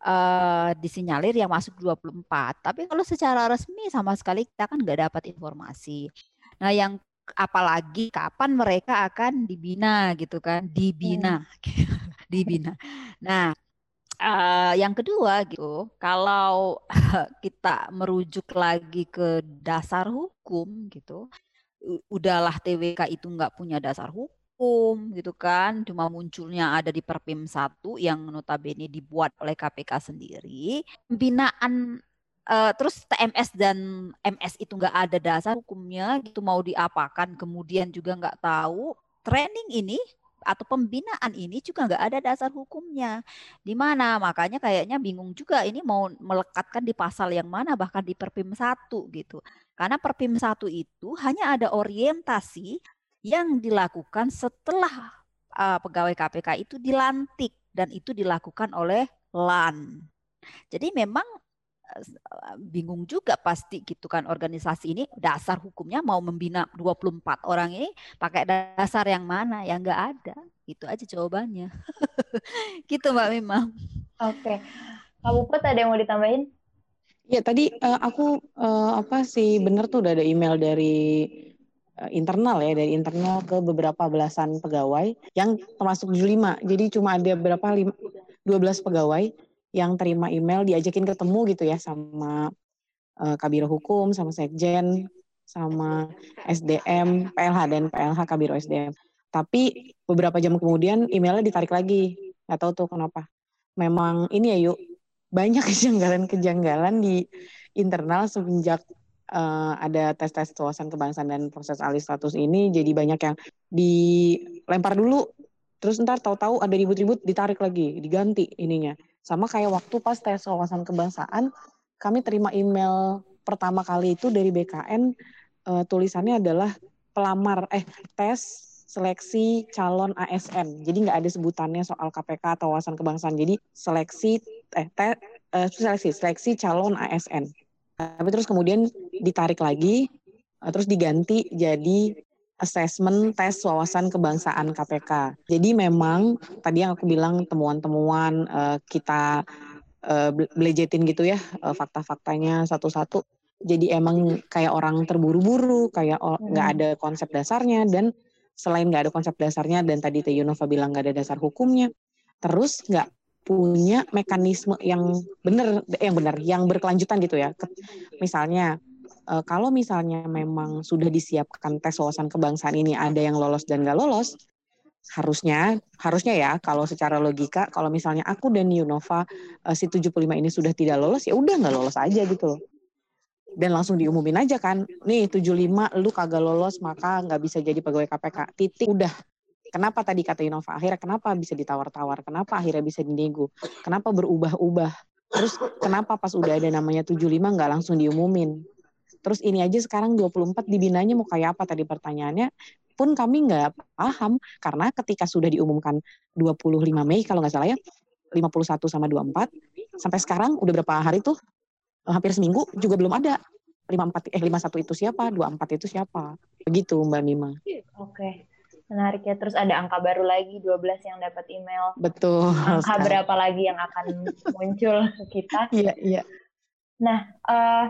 uh, disinyalir yang masuk 24. Tapi kalau secara resmi sama sekali kita kan nggak dapat informasi. Nah, yang apalagi kapan mereka akan dibina gitu kan dibina dibina nah uh, yang kedua gitu kalau kita merujuk lagi ke dasar hukum gitu udahlah TWK itu nggak punya dasar hukum gitu kan cuma munculnya ada di Perpim 1 yang notabene dibuat oleh KPK sendiri. Pembinaan uh, terus TMS dan MS itu nggak ada dasar hukumnya gitu mau diapakan kemudian juga nggak tahu. Training ini atau pembinaan ini juga nggak ada dasar hukumnya. Di mana? Makanya kayaknya bingung juga ini mau melekatkan di pasal yang mana bahkan di Perpim satu gitu. Karena Perpim satu itu hanya ada orientasi yang dilakukan setelah uh, pegawai KPK itu dilantik dan itu dilakukan oleh LAN jadi memang bingung juga pasti gitu kan organisasi ini dasar hukumnya mau membina 24 orang ini pakai dasar yang mana? Yang nggak ada. Itu aja jawabannya. Gitu Mbak Mima oke. Pak Puput ada yang mau ditambahin? Ya tadi uh, aku uh, apa sih benar tuh udah ada email dari uh, internal ya dari internal ke beberapa belasan pegawai yang termasuk 75. Jadi cuma ada berapa 5, 12 pegawai yang terima email diajakin ketemu gitu ya sama uh, Kabiro Hukum, sama Sekjen, sama SDM, PLH dan PLH Kabiro SDM. Tapi beberapa jam kemudian emailnya ditarik lagi. Nggak tahu tuh kenapa. Memang ini ya yuk, banyak kejanggalan-kejanggalan di internal semenjak uh, ada tes-tes wawasan kebangsaan dan proses alih status ini jadi banyak yang dilempar dulu terus ntar tahu-tahu ada ribut-ribut ditarik lagi diganti ininya sama kayak waktu pas tes wawasan kebangsaan, kami terima email pertama kali itu dari BKN uh, eh, tulisannya adalah pelamar eh tes seleksi calon ASN. Jadi nggak ada sebutannya soal KPK atau wawasan kebangsaan. Jadi seleksi eh te, uh, seleksi seleksi calon ASN. Tapi terus kemudian ditarik lagi, uh, terus diganti jadi assessment tes wawasan kebangsaan KPK. Jadi memang tadi yang aku bilang temuan-temuan uh, kita uh, belejetin gitu ya uh, fakta-faktanya satu-satu. Jadi emang kayak orang terburu-buru, kayak nggak hmm. ada konsep dasarnya dan selain nggak ada konsep dasarnya dan tadi Teh Yunova bilang nggak ada dasar hukumnya, terus nggak punya mekanisme yang benar, yang benar, yang berkelanjutan gitu ya. Misalnya uh, kalau misalnya memang sudah disiapkan tes wawasan kebangsaan ini ada yang lolos dan nggak lolos, harusnya harusnya ya kalau secara logika kalau misalnya aku dan Yunova uh, si 75 ini sudah tidak lolos ya udah nggak lolos aja gitu loh. Dan langsung diumumin aja kan, nih 75 lu kagak lolos maka nggak bisa jadi pegawai KPK. Titik udah. Kenapa tadi kata Yunova? Akhirnya kenapa bisa ditawar-tawar? Kenapa akhirnya bisa dinego? Kenapa berubah-ubah? Terus kenapa pas udah ada namanya 75 nggak langsung diumumin? Terus ini aja sekarang 24 dibinanya mau kayak apa tadi pertanyaannya pun kami nggak paham karena ketika sudah diumumkan 25 Mei kalau nggak salah ya 51 sama 24 sampai sekarang udah berapa hari tuh eh, hampir seminggu juga belum ada 54 eh 51 itu siapa 24 itu siapa begitu Mbak Mima. Oke. Menarik ya. Terus ada angka baru lagi 12 yang dapat email. Betul. Angka sekarang. berapa lagi yang akan muncul ke kita? Iya, iya. Nah, uh,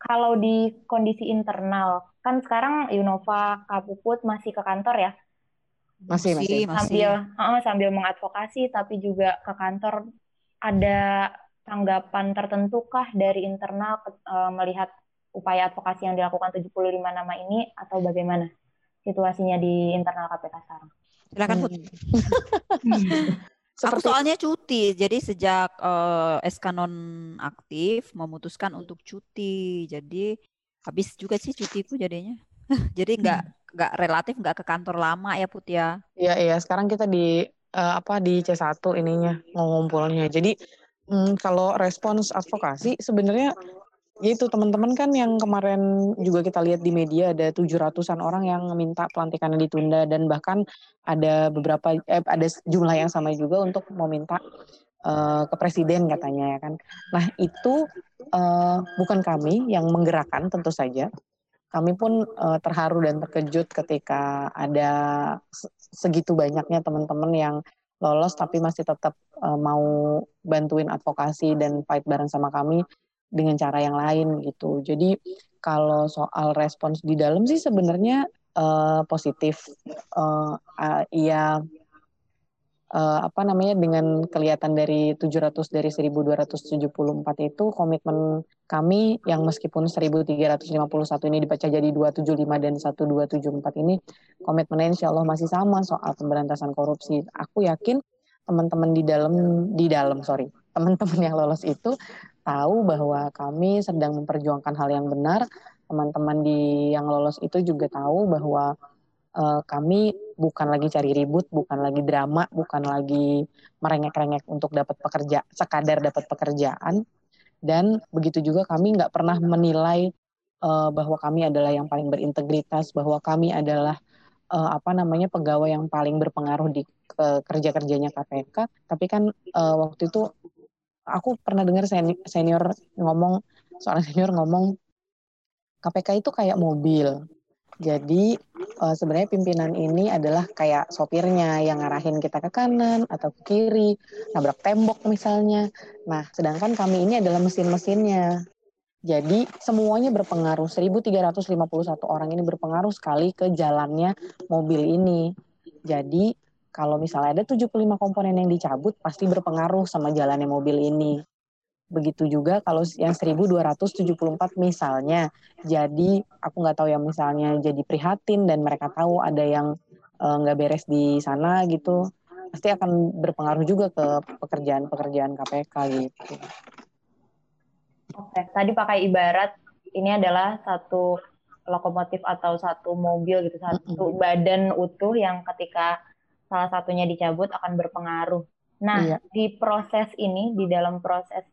kalau di kondisi internal, kan sekarang Yunova Kapuput masih ke kantor ya? Masih, masih. Sambil Uh, sambil mengadvokasi tapi juga ke kantor ada tanggapan tertentu kah dari internal uh, melihat upaya advokasi yang dilakukan 75 nama ini atau bagaimana situasinya di internal KPK sekarang? Silakan Put. Seperti... Aku soalnya cuti, jadi sejak uh, SK non aktif memutuskan untuk cuti, jadi habis juga sih cutiku jadinya. jadi nggak hmm. nggak relatif nggak ke kantor lama ya Put ya. Iya iya, sekarang kita di uh, apa di C1 ininya ngumpulnya. Jadi mm, kalau respons advokasi sebenarnya itu teman-teman kan yang kemarin juga kita lihat di media ada 700-an orang yang minta pelantikannya ditunda dan bahkan ada beberapa eh, ada jumlah yang sama juga untuk meminta uh, ke presiden katanya ya kan. Nah, itu uh, bukan kami yang menggerakkan tentu saja. Kami pun uh, terharu dan terkejut ketika ada segitu banyaknya teman-teman yang lolos tapi masih tetap uh, mau bantuin advokasi dan fight bareng sama kami dengan cara yang lain gitu. Jadi kalau soal respons di dalam sih sebenarnya uh, positif. Uh, uh, ia uh, apa namanya dengan kelihatan dari 700 dari 1274 itu komitmen kami yang meskipun 1351 ini dibaca jadi 275 dan 1274 ini komitmennya insya Allah masih sama soal pemberantasan korupsi. Aku yakin teman-teman di dalam di dalam sorry teman-teman yang lolos itu tahu bahwa kami sedang memperjuangkan hal yang benar. Teman-teman di yang lolos itu juga tahu bahwa uh, kami bukan lagi cari ribut, bukan lagi drama, bukan lagi merengek-rengek untuk dapat pekerja, sekadar dapat pekerjaan. Dan begitu juga kami nggak pernah menilai uh, bahwa kami adalah yang paling berintegritas, bahwa kami adalah uh, apa namanya pegawai yang paling berpengaruh di uh, kerja kerjanya KPK. Tapi kan uh, waktu itu aku pernah dengar senior ngomong seorang senior ngomong KPK itu kayak mobil jadi uh, sebenarnya pimpinan ini adalah kayak sopirnya yang ngarahin kita ke kanan atau ke kiri, nabrak tembok misalnya. Nah, sedangkan kami ini adalah mesin-mesinnya. Jadi semuanya berpengaruh. 1351 orang ini berpengaruh sekali ke jalannya mobil ini. Jadi kalau misalnya ada 75 komponen yang dicabut pasti berpengaruh sama jalannya mobil ini. Begitu juga kalau yang 1274 misalnya, jadi aku nggak tahu yang misalnya jadi prihatin dan mereka tahu ada yang eh, nggak uh, beres di sana gitu, pasti akan berpengaruh juga ke pekerjaan-pekerjaan KPK gitu. Oke, tadi pakai ibarat ini adalah satu lokomotif atau satu mobil gitu, satu mm -hmm. badan utuh yang ketika salah satunya dicabut akan berpengaruh. Nah, iya. di proses ini, di dalam proses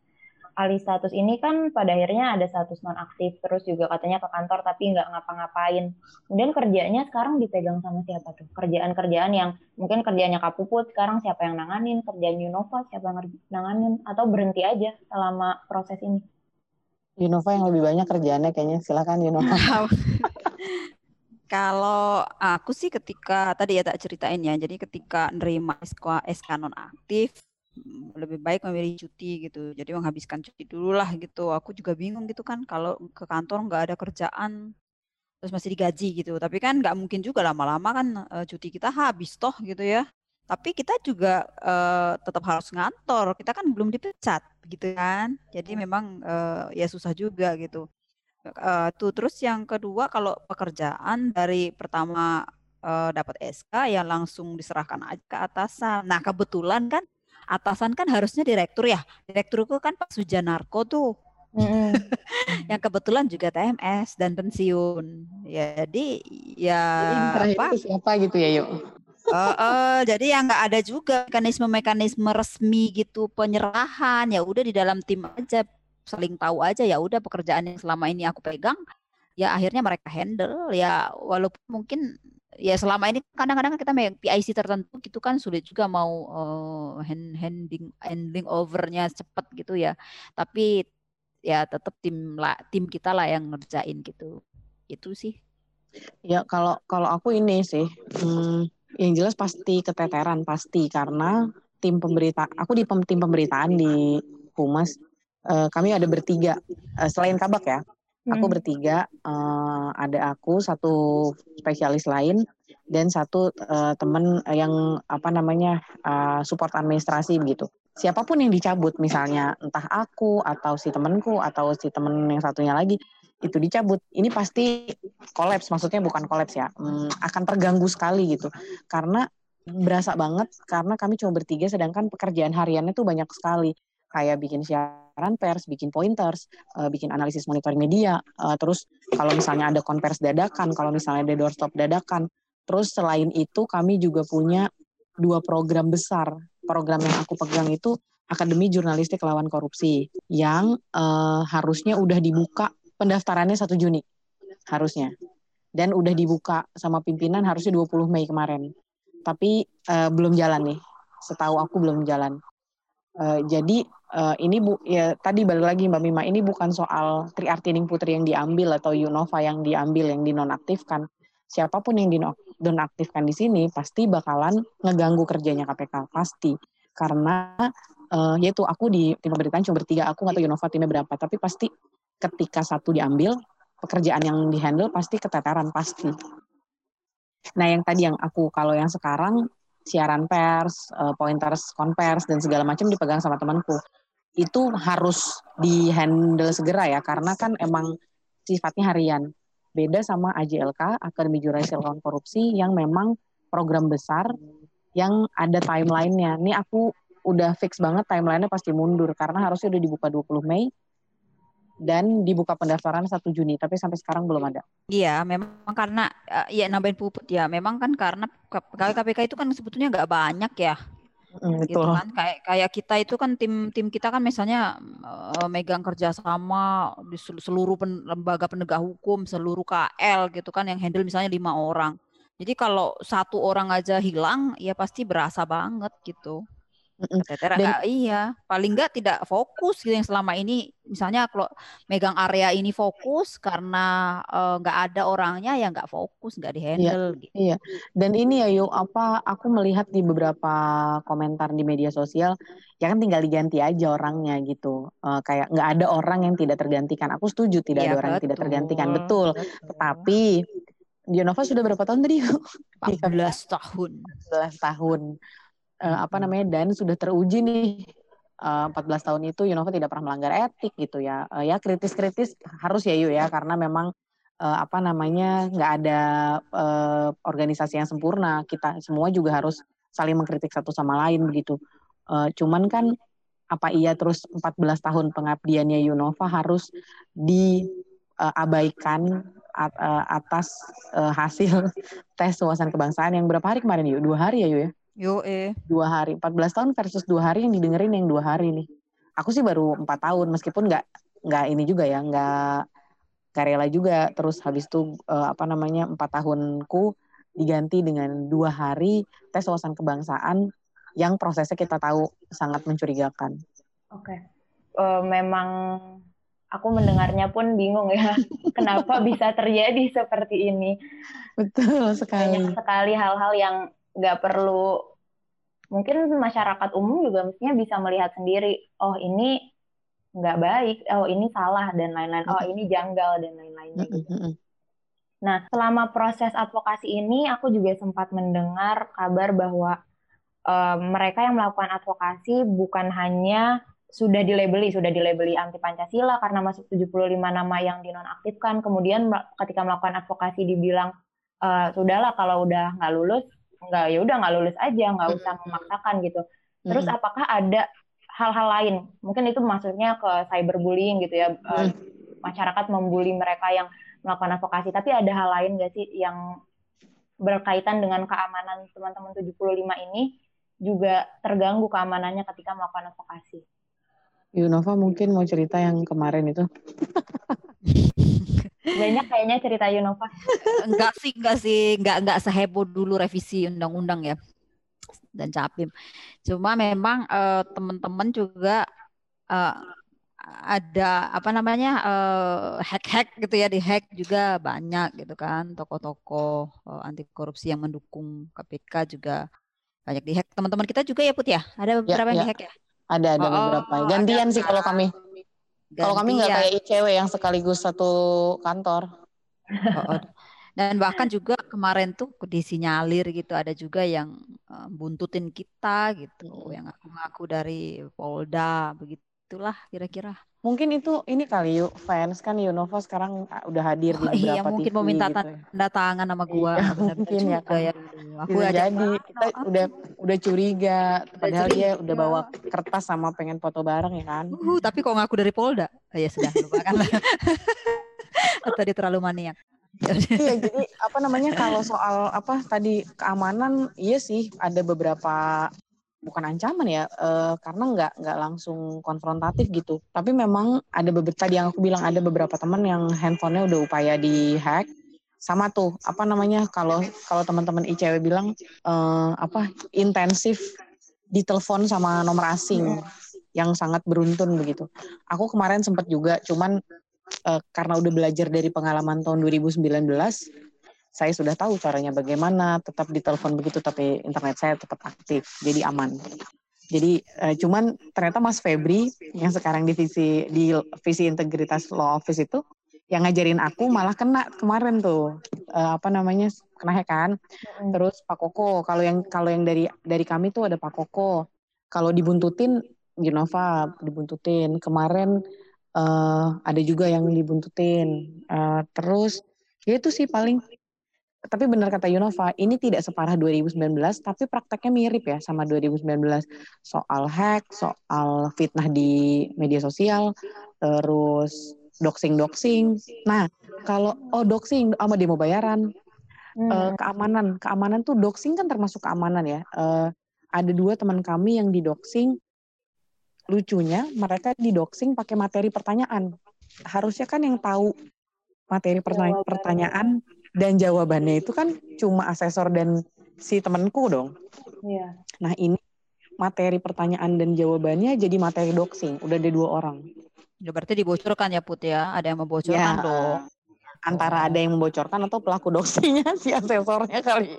alih status ini kan pada akhirnya ada status nonaktif terus juga katanya ke kantor tapi nggak ngapa-ngapain. Kemudian kerjanya sekarang dipegang sama siapa tuh? Kerjaan-kerjaan yang mungkin kerjanya kapuput sekarang siapa yang nanganin? Kerjaan Unova siapa yang nanganin? Atau berhenti aja selama proses ini? Unova yang lebih banyak kerjaannya kayaknya. Silakan Unova Kalau aku sih ketika tadi ya tak ceritain ya, jadi ketika nerima SK, SK nonaktif, lebih baik memilih cuti gitu. Jadi menghabiskan cuti dulu lah gitu. Aku juga bingung gitu kan kalau ke kantor nggak ada kerjaan terus masih digaji gitu. Tapi kan nggak mungkin juga lama-lama kan uh, cuti kita habis toh gitu ya. Tapi kita juga uh, tetap harus ngantor. Kita kan belum dipecat gitu kan. Jadi memang uh, ya susah juga gitu. Uh, tuh terus yang kedua kalau pekerjaan dari pertama uh, dapat SK ya langsung diserahkan aja ke atasan. Nah kebetulan kan atasan kan harusnya direktur ya. Direkturku kan Pak Sujanarko tuh. Mm. yang kebetulan juga TMS dan pensiun. Ya, jadi ya apa? siapa gitu ya, yuk. Uh, uh, jadi yang nggak ada juga mekanisme-mekanisme resmi gitu penyerahan ya udah di dalam tim aja saling tahu aja ya udah pekerjaan yang selama ini aku pegang ya akhirnya mereka handle ya walaupun mungkin ya selama ini kadang-kadang kita megang PIC tertentu gitu kan sulit juga mau uh, hand, handling handling overnya cepat gitu ya. Tapi ya tetap tim lah tim kita lah yang ngerjain gitu. Itu sih. Ya kalau kalau aku ini sih hmm, yang jelas pasti keteteran pasti karena tim pemberita aku di tim pemberitaan di Humas uh, kami ada bertiga uh, selain Kabak ya Aku hmm. bertiga, uh, ada aku satu spesialis lain dan satu uh, teman yang apa namanya uh, support administrasi begitu. Siapa pun yang dicabut, misalnya entah aku atau si temanku atau si teman yang satunya lagi itu dicabut, ini pasti kolaps. Maksudnya bukan kolaps ya, um, akan terganggu sekali gitu. Karena berasa banget karena kami cuma bertiga sedangkan pekerjaan hariannya tuh banyak sekali kayak bikin siaran pers, bikin pointers, uh, bikin analisis monitoring media, uh, terus kalau misalnya ada konvers dadakan, kalau misalnya ada doorstop dadakan. Terus selain itu kami juga punya dua program besar. Program yang aku pegang itu Akademi Jurnalistik Lawan Korupsi yang uh, harusnya udah dibuka pendaftarannya 1 Juni harusnya. Dan udah dibuka sama pimpinan harusnya 20 Mei kemarin. Tapi uh, belum jalan nih. Setahu aku belum jalan. Uh, jadi uh, ini bu ya tadi balik lagi Mbak Mima ini bukan soal Triartining Putri yang diambil atau Yunova yang diambil yang dinonaktifkan. Siapa pun yang dinonaktifkan di sini pasti bakalan ngeganggu kerjanya KPK pasti karena uh, yaitu aku di tim pemberitaan cuma bertiga aku nggak tahu Yunova timnya berapa tapi pasti ketika satu diambil pekerjaan yang dihandle pasti keteteran pasti Nah, yang tadi yang aku kalau yang sekarang siaran pers, uh, pointers, konvers dan segala macam dipegang sama temanku. Itu harus di-handle segera ya karena kan emang sifatnya harian. Beda sama AJLK, Akademi Jurasi Lawan Korupsi yang memang program besar yang ada timelinenya. Ini aku udah fix banget timelinenya pasti mundur karena harusnya udah dibuka 20 Mei dan dibuka pendaftaran 1 Juni, tapi sampai sekarang belum ada. Iya, memang karena eh, ya nambahin puput ya. Memang kan karena KPK itu kan sebetulnya nggak banyak ya. Mm, gitu. kan kayak kayak kita itu kan tim tim kita kan misalnya uh, megang kerjasama di seluruh pen, lembaga penegak hukum seluruh KL gitu kan yang handle misalnya lima orang. Jadi kalau satu orang aja hilang ya pasti berasa banget gitu Tetera Dan, iya, paling enggak tidak fokus gitu yang selama ini misalnya kalau megang area ini fokus karena enggak uh, ada orangnya ya enggak fokus, enggak dihandle iya, gitu. Iya. Dan ini ya yuk apa aku melihat di beberapa komentar di media sosial ya kan tinggal diganti aja orangnya gitu. Uh, kayak enggak ada orang yang tidak tergantikan. Aku setuju tidak iya, ada orang betul, yang tidak tergantikan, betul. betul. Tetapi Dionova sudah berapa tahun tadi? 14 tahun. 14 tahun uh, apa namanya dan sudah teruji nih uh, 14 tahun itu Yunova tidak pernah melanggar etik gitu ya. Uh, ya kritis-kritis harus ya Yu ya karena memang uh, apa namanya nggak ada uh, organisasi yang sempurna. Kita semua juga harus saling mengkritik satu sama lain begitu. Uh, cuman kan apa iya terus 14 tahun pengabdiannya Yunova harus diabaikan atas uh, hasil tes wawasan kebangsaan yang berapa hari kemarin yuk dua hari ya yuk ya Yo eh. Dua hari. 14 tahun versus dua hari yang didengerin yang dua hari nih. Aku sih baru empat tahun meskipun nggak nggak ini juga ya nggak karela juga. Terus habis itu uh, apa namanya empat tahunku diganti dengan dua hari tes wawasan kebangsaan yang prosesnya kita tahu sangat mencurigakan. Oke, okay. uh, memang aku mendengarnya pun bingung ya, kenapa bisa terjadi seperti ini. Betul sekali. Banyak sekali hal-hal yang nggak perlu mungkin masyarakat umum juga mestinya bisa melihat sendiri oh ini nggak baik oh ini salah dan lain-lain oh ini janggal dan lain-lain gitu. nah selama proses advokasi ini aku juga sempat mendengar kabar bahwa uh, mereka yang melakukan advokasi bukan hanya sudah dilabeli, sudah dilabeli anti Pancasila karena masuk 75 nama yang dinonaktifkan. Kemudian ketika melakukan advokasi dibilang e, sudahlah kalau udah nggak lulus nggak ya udah nggak lulus aja nggak usah memaksakan gitu. Terus apakah ada hal-hal lain? Mungkin itu maksudnya ke cyberbullying gitu ya mm. masyarakat membuli mereka yang melakukan advokasi. Tapi ada hal lain nggak sih yang berkaitan dengan keamanan teman-teman 75 ini juga terganggu keamanannya ketika melakukan advokasi? Yunova mungkin mau cerita yang kemarin itu banyak kayaknya cerita Yunova. enggak sih, enggak sih, enggak enggak seheboh dulu revisi undang-undang ya. Dan capim. Cuma memang uh, teman-teman juga uh, ada apa namanya uh, hack-hack gitu ya. Di hack juga banyak gitu kan. Tokoh-tokoh uh, anti korupsi yang mendukung KPK juga banyak di hack teman-teman kita juga ya Put ya? Ada ya, beberapa ya, yang ya. di hack ya? Ada ada oh, beberapa. gantian ada, sih kalau kami kalau kami nggak kayak ICW yang sekaligus satu kantor. Oh. Dan bahkan juga kemarin tuh disinyalir gitu ada juga yang uh, buntutin kita gitu, hmm. yang ngaku-ngaku dari Polda begitulah kira-kira. Mungkin itu ini kali yuk fans kan Yunova sekarang uh, udah hadir oh, di iya, beberapa iya, mungkin TV mau minta gitu ya. tanda tangan sama gua. Iya, mungkin ya kan. Ya. Aku Bisa jadi kita udah udah curiga padahal curiga. dia udah bawa kertas sama pengen foto bareng ya kan. Uh, tapi kok ngaku dari Polda? Oh, ya sudah lupakan lah. Tadi terlalu maniak. iya jadi apa namanya kalau soal apa tadi keamanan iya sih ada beberapa bukan ancaman ya uh, karena nggak nggak langsung konfrontatif gitu. Tapi memang ada beberapa tadi yang aku bilang ada beberapa teman yang handphonenya udah upaya di hack sama tuh apa namanya kalau kalau teman-teman ICW bilang uh, apa intensif ditelepon sama nomor asing yang sangat beruntun begitu. Aku kemarin sempat juga cuman uh, karena udah belajar dari pengalaman tahun 2019 saya sudah tahu caranya bagaimana tetap ditelepon begitu tapi internet saya tetap aktif jadi aman. Jadi uh, cuman ternyata Mas Febri yang sekarang di visi di visi integritas law office itu yang ngajarin aku malah kena kemarin tuh. Uh, apa namanya kena hack kan? Mm. terus Pak Koko kalau yang kalau yang dari dari kami tuh ada Pak Koko. Kalau dibuntutin Genova dibuntutin. Kemarin uh, ada juga yang dibuntutin. Uh, terus ya itu sih paling tapi benar kata Yunova, ini tidak separah 2019, tapi prakteknya mirip ya sama 2019. Soal hack, soal fitnah di media sosial, terus doxing-doxing. Nah, kalau oh doxing sama demo bayaran, hmm. uh, keamanan, keamanan tuh doxing kan termasuk keamanan ya. Uh, ada dua teman kami yang di doxing, lucunya mereka di doxing pakai materi pertanyaan. Harusnya kan yang tahu materi pertanyaan dan jawabannya itu kan cuma asesor dan si temanku dong. Iya. Nah ini materi pertanyaan dan jawabannya jadi materi doxing. Udah ada dua orang. Ya berarti dibocorkan ya Put ya? Ada yang membocorkan ya, dong. Antara oh. ada yang membocorkan atau pelaku doxingnya si asesornya kali.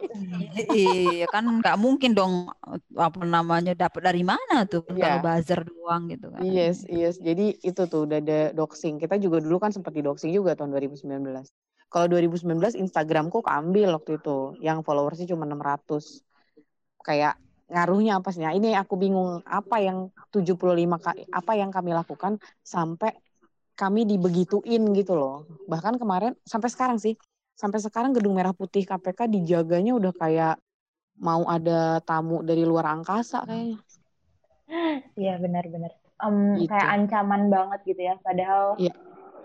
iya kan nggak mungkin dong apa namanya dapat dari mana tuh ya. kalau buzzer doang gitu kan. Yes, yes. Jadi itu tuh udah ada doxing. Kita juga dulu kan sempat di doxing juga tahun 2019. Kalau 2019 Instagramku keambil waktu itu, yang followersnya cuma 600. Kayak ngaruhnya apa sih? Nah, ini aku bingung apa yang 75 apa yang kami lakukan sampai kami dibegituin gitu loh. Bahkan kemarin sampai sekarang sih, sampai sekarang gedung merah putih KPK dijaganya udah kayak mau ada tamu dari luar angkasa kayaknya. Iya benar-benar. Um, gitu. Kayak ancaman banget gitu ya. Padahal ya.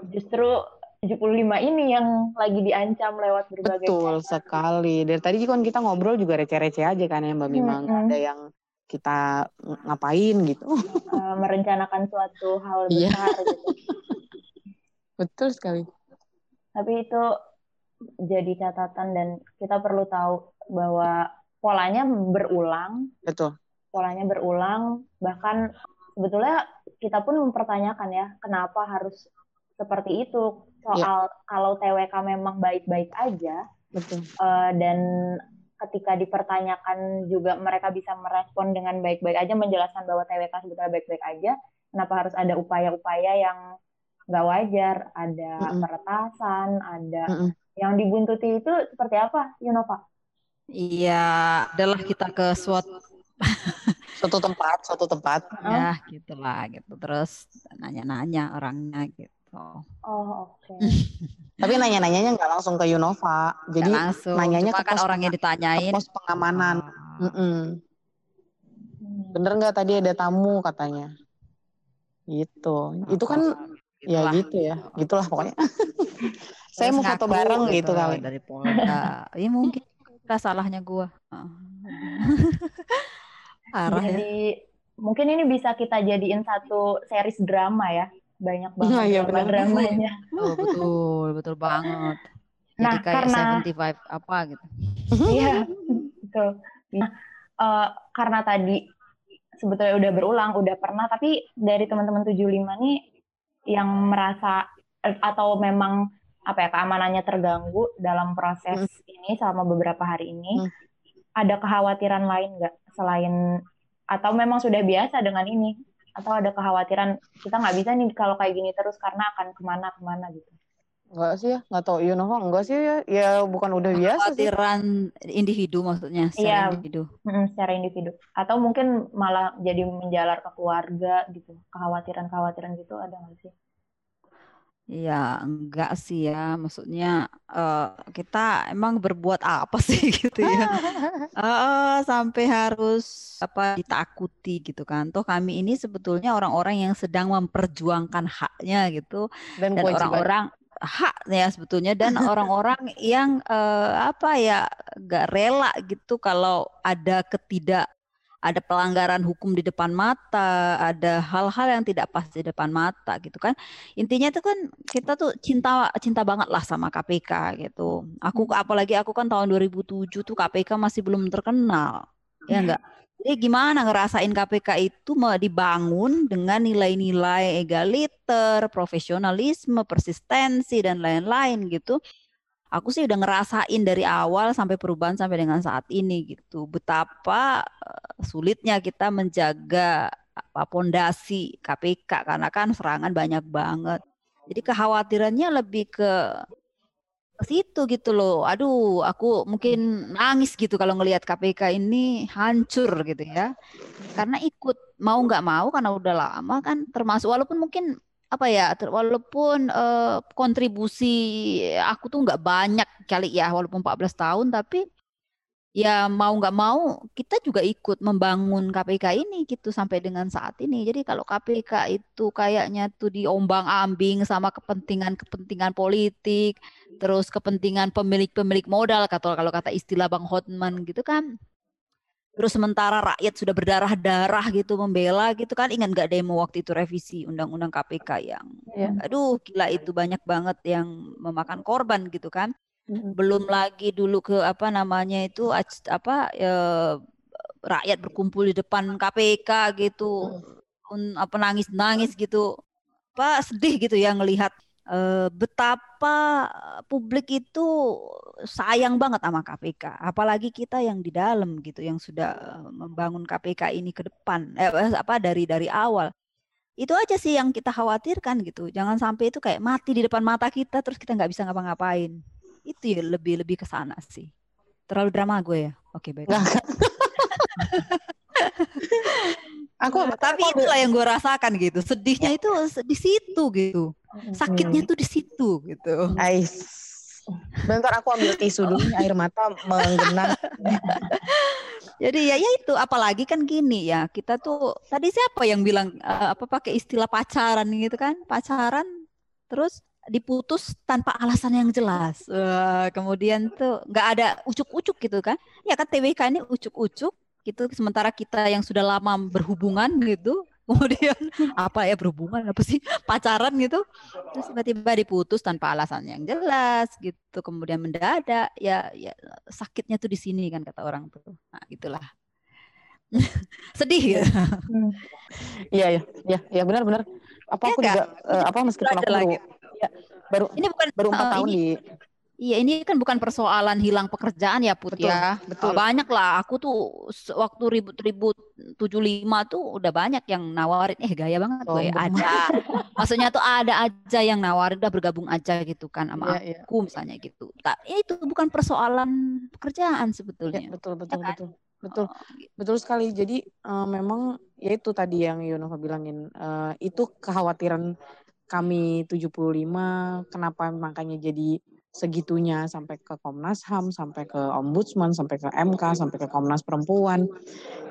justru 75 ini yang lagi diancam lewat berbagai Betul cara. sekali. Dari tadi kan kita ngobrol juga receh-receh aja kan ya Mbak Mima. Hmm, ada yang kita ngapain gitu. Uh, merencanakan suatu hal iya. besar gitu. Betul sekali. Tapi itu jadi catatan dan kita perlu tahu bahwa polanya berulang. Betul. Polanya berulang, bahkan sebetulnya kita pun mempertanyakan ya, kenapa harus seperti itu soal ya. kalau TWK memang baik-baik aja Betul. Uh, dan ketika dipertanyakan juga mereka bisa merespon dengan baik-baik aja menjelaskan bahwa TWK sebetulnya baik-baik aja kenapa harus ada upaya-upaya yang nggak wajar ada mm -mm. peretasan ada mm -mm. yang dibuntuti itu seperti apa Yunova? Iya adalah kita ke suatu suatu tempat suatu tempat ya gitulah gitu terus nanya-nanya orangnya gitu Oh, oh oke. Okay. Tapi nanya-nanyanya nggak langsung ke Yunova. Jadi langsung. nanyanya Cuma ke kan pos, orang yang ditanyain. Ke pos pengamanan. Oh. Mm -mm. Bener nggak tadi ada tamu katanya? Gitu. Oh, itu kan ya gitu ya. Gitulah pokoknya. Saya mau foto bareng gitu, gitu kali. Dari Polda. Iya mungkin Gak salahnya gua. Parah ya. Jadi ya. mungkin ini bisa kita jadiin satu series drama ya banyak banget nah, iya, drama dramanya. Oh, betul, betul banget. Nah, Jadi kayak karena 75 apa gitu. Iya, betul. Nah, uh, karena tadi sebetulnya udah berulang, udah pernah, tapi dari teman-teman 75 nih yang merasa atau memang apa ya keamanannya terganggu dalam proses hmm. ini selama beberapa hari ini, hmm. ada kekhawatiran lain nggak selain atau memang sudah biasa dengan ini? Atau ada kekhawatiran kita nggak bisa nih kalau kayak gini terus karena akan ke mana ke mana gitu Enggak sih ya, nggak tahu you know enggak sih ya, ya bukan udah biasa sih. Kekhawatiran individu maksudnya, secara iya, individu. Mm, secara individu. Atau mungkin malah jadi menjalar ke keluarga gitu, kekhawatiran-kekhawatiran gitu ada nggak sih? Ya, enggak sih ya. Maksudnya uh, kita emang berbuat apa sih gitu ya. uh, sampai harus apa ditakuti gitu kan. Toh kami ini sebetulnya orang-orang yang sedang memperjuangkan haknya gitu dan orang-orang hak ya sebetulnya dan orang-orang yang uh, apa ya gak rela gitu kalau ada ketidak ada pelanggaran hukum di depan mata, ada hal-hal yang tidak pas di depan mata gitu kan. Intinya itu kan kita tuh cinta cinta banget lah sama KPK gitu. Aku hmm. apalagi aku kan tahun 2007 tuh KPK masih belum terkenal. Ya enggak? Jadi gimana ngerasain KPK itu mau dibangun dengan nilai-nilai egaliter, profesionalisme, persistensi dan lain-lain gitu aku sih udah ngerasain dari awal sampai perubahan sampai dengan saat ini gitu betapa uh, sulitnya kita menjaga apa pondasi KPK karena kan serangan banyak banget Jadi kekhawatirannya lebih ke ke situ gitu loh. Aduh, aku mungkin nangis gitu kalau ngelihat KPK ini hancur gitu ya. Karena ikut mau nggak mau karena udah lama kan termasuk walaupun mungkin apa ya walaupun eh, kontribusi aku tuh nggak banyak kali ya walaupun 14 tahun tapi ya mau nggak mau kita juga ikut membangun KPK ini gitu sampai dengan saat ini. Jadi kalau KPK itu kayaknya tuh diombang-ambing sama kepentingan-kepentingan politik, terus kepentingan pemilik-pemilik modal kata kalau kata istilah Bang Hotman gitu kan. Terus sementara rakyat sudah berdarah-darah gitu membela gitu kan. Ingat nggak demo waktu itu revisi undang-undang KPK yang Iya. aduh gila itu banyak banget yang memakan korban gitu kan. Mm-mm. belum lagi dulu ke apa namanya itu apa eh, rakyat berkumpul di depan KPK gitu. Un- apa nangis-nangis gitu. Apa sedih gitu ya ngelihat eh, betapa publik itu sayang banget sama KPK apalagi kita yang di dalam gitu yang sudah eh, membangun KPK ini ke depan. Eh, apa dari dari awal. Itu aja sih yang kita khawatirkan gitu. Jangan sampai itu kayak mati di depan mata kita terus kita nggak bisa ngapa-ngapain. Itu ya lebih lebih ke sana sih. Terlalu drama gue ya? Oke baik. Nggak, Aku Nah, tapi aku- itulah yang gue rasakan gitu. Sedihnya itu se- di situ gitu. Sakitnya tuh di situ gitu. Ais. Bentar aku ambil tisu dulu nih, air mata menggenang. jadi ya ya itu. Apalagi kan gini ya kita tuh tadi siapa yang bilang eh, apa pakai istilah pacaran gitu kan? Pacaran terus diputus tanpa alasan yang jelas. Wah, kemudian tuh nggak ada ucuk-ucuk gitu kan? Ya kan TWK ini ucuk-ucuk gitu sementara kita yang sudah lama berhubungan gitu kemudian apa ya berhubungan apa sih pacaran gitu terus tiba-tiba diputus tanpa alasan yang jelas gitu kemudian mendadak ya ya sakitnya tuh di sini kan kata orang tuh nah gitulah sedih ya Iya ya, ya, ya benar-benar. Apa Iya aku nggak? juga eh, apa meskipun aku baru, lagi. ya, baru ini bukan baru empat eh, tahun ini di iya ini kan bukan persoalan hilang pekerjaan ya Put Betul, ya betul. Eh, banyak lah aku tuh waktu ribut-ribut 75 tuh udah banyak yang nawarin eh gaya banget gue Sombong ada maksudnya tuh ada aja yang nawarin udah bergabung aja gitu kan sama Iya, iya. aku misalnya gitu tak itu bukan persoalan pekerjaan Ya, sebetulnya betul, betul, kan? betul. Betul, Oh, gitu. betul sekali. Jadi eh, memang ya itu tadi yang Yunova bilangin. eh, itu kekhawatiran kami 75 kenapa makanya jadi segitunya sampai ke Komnas HAM, sampai ke Ombudsman, sampai ke MK, sampai ke Komnas Perempuan.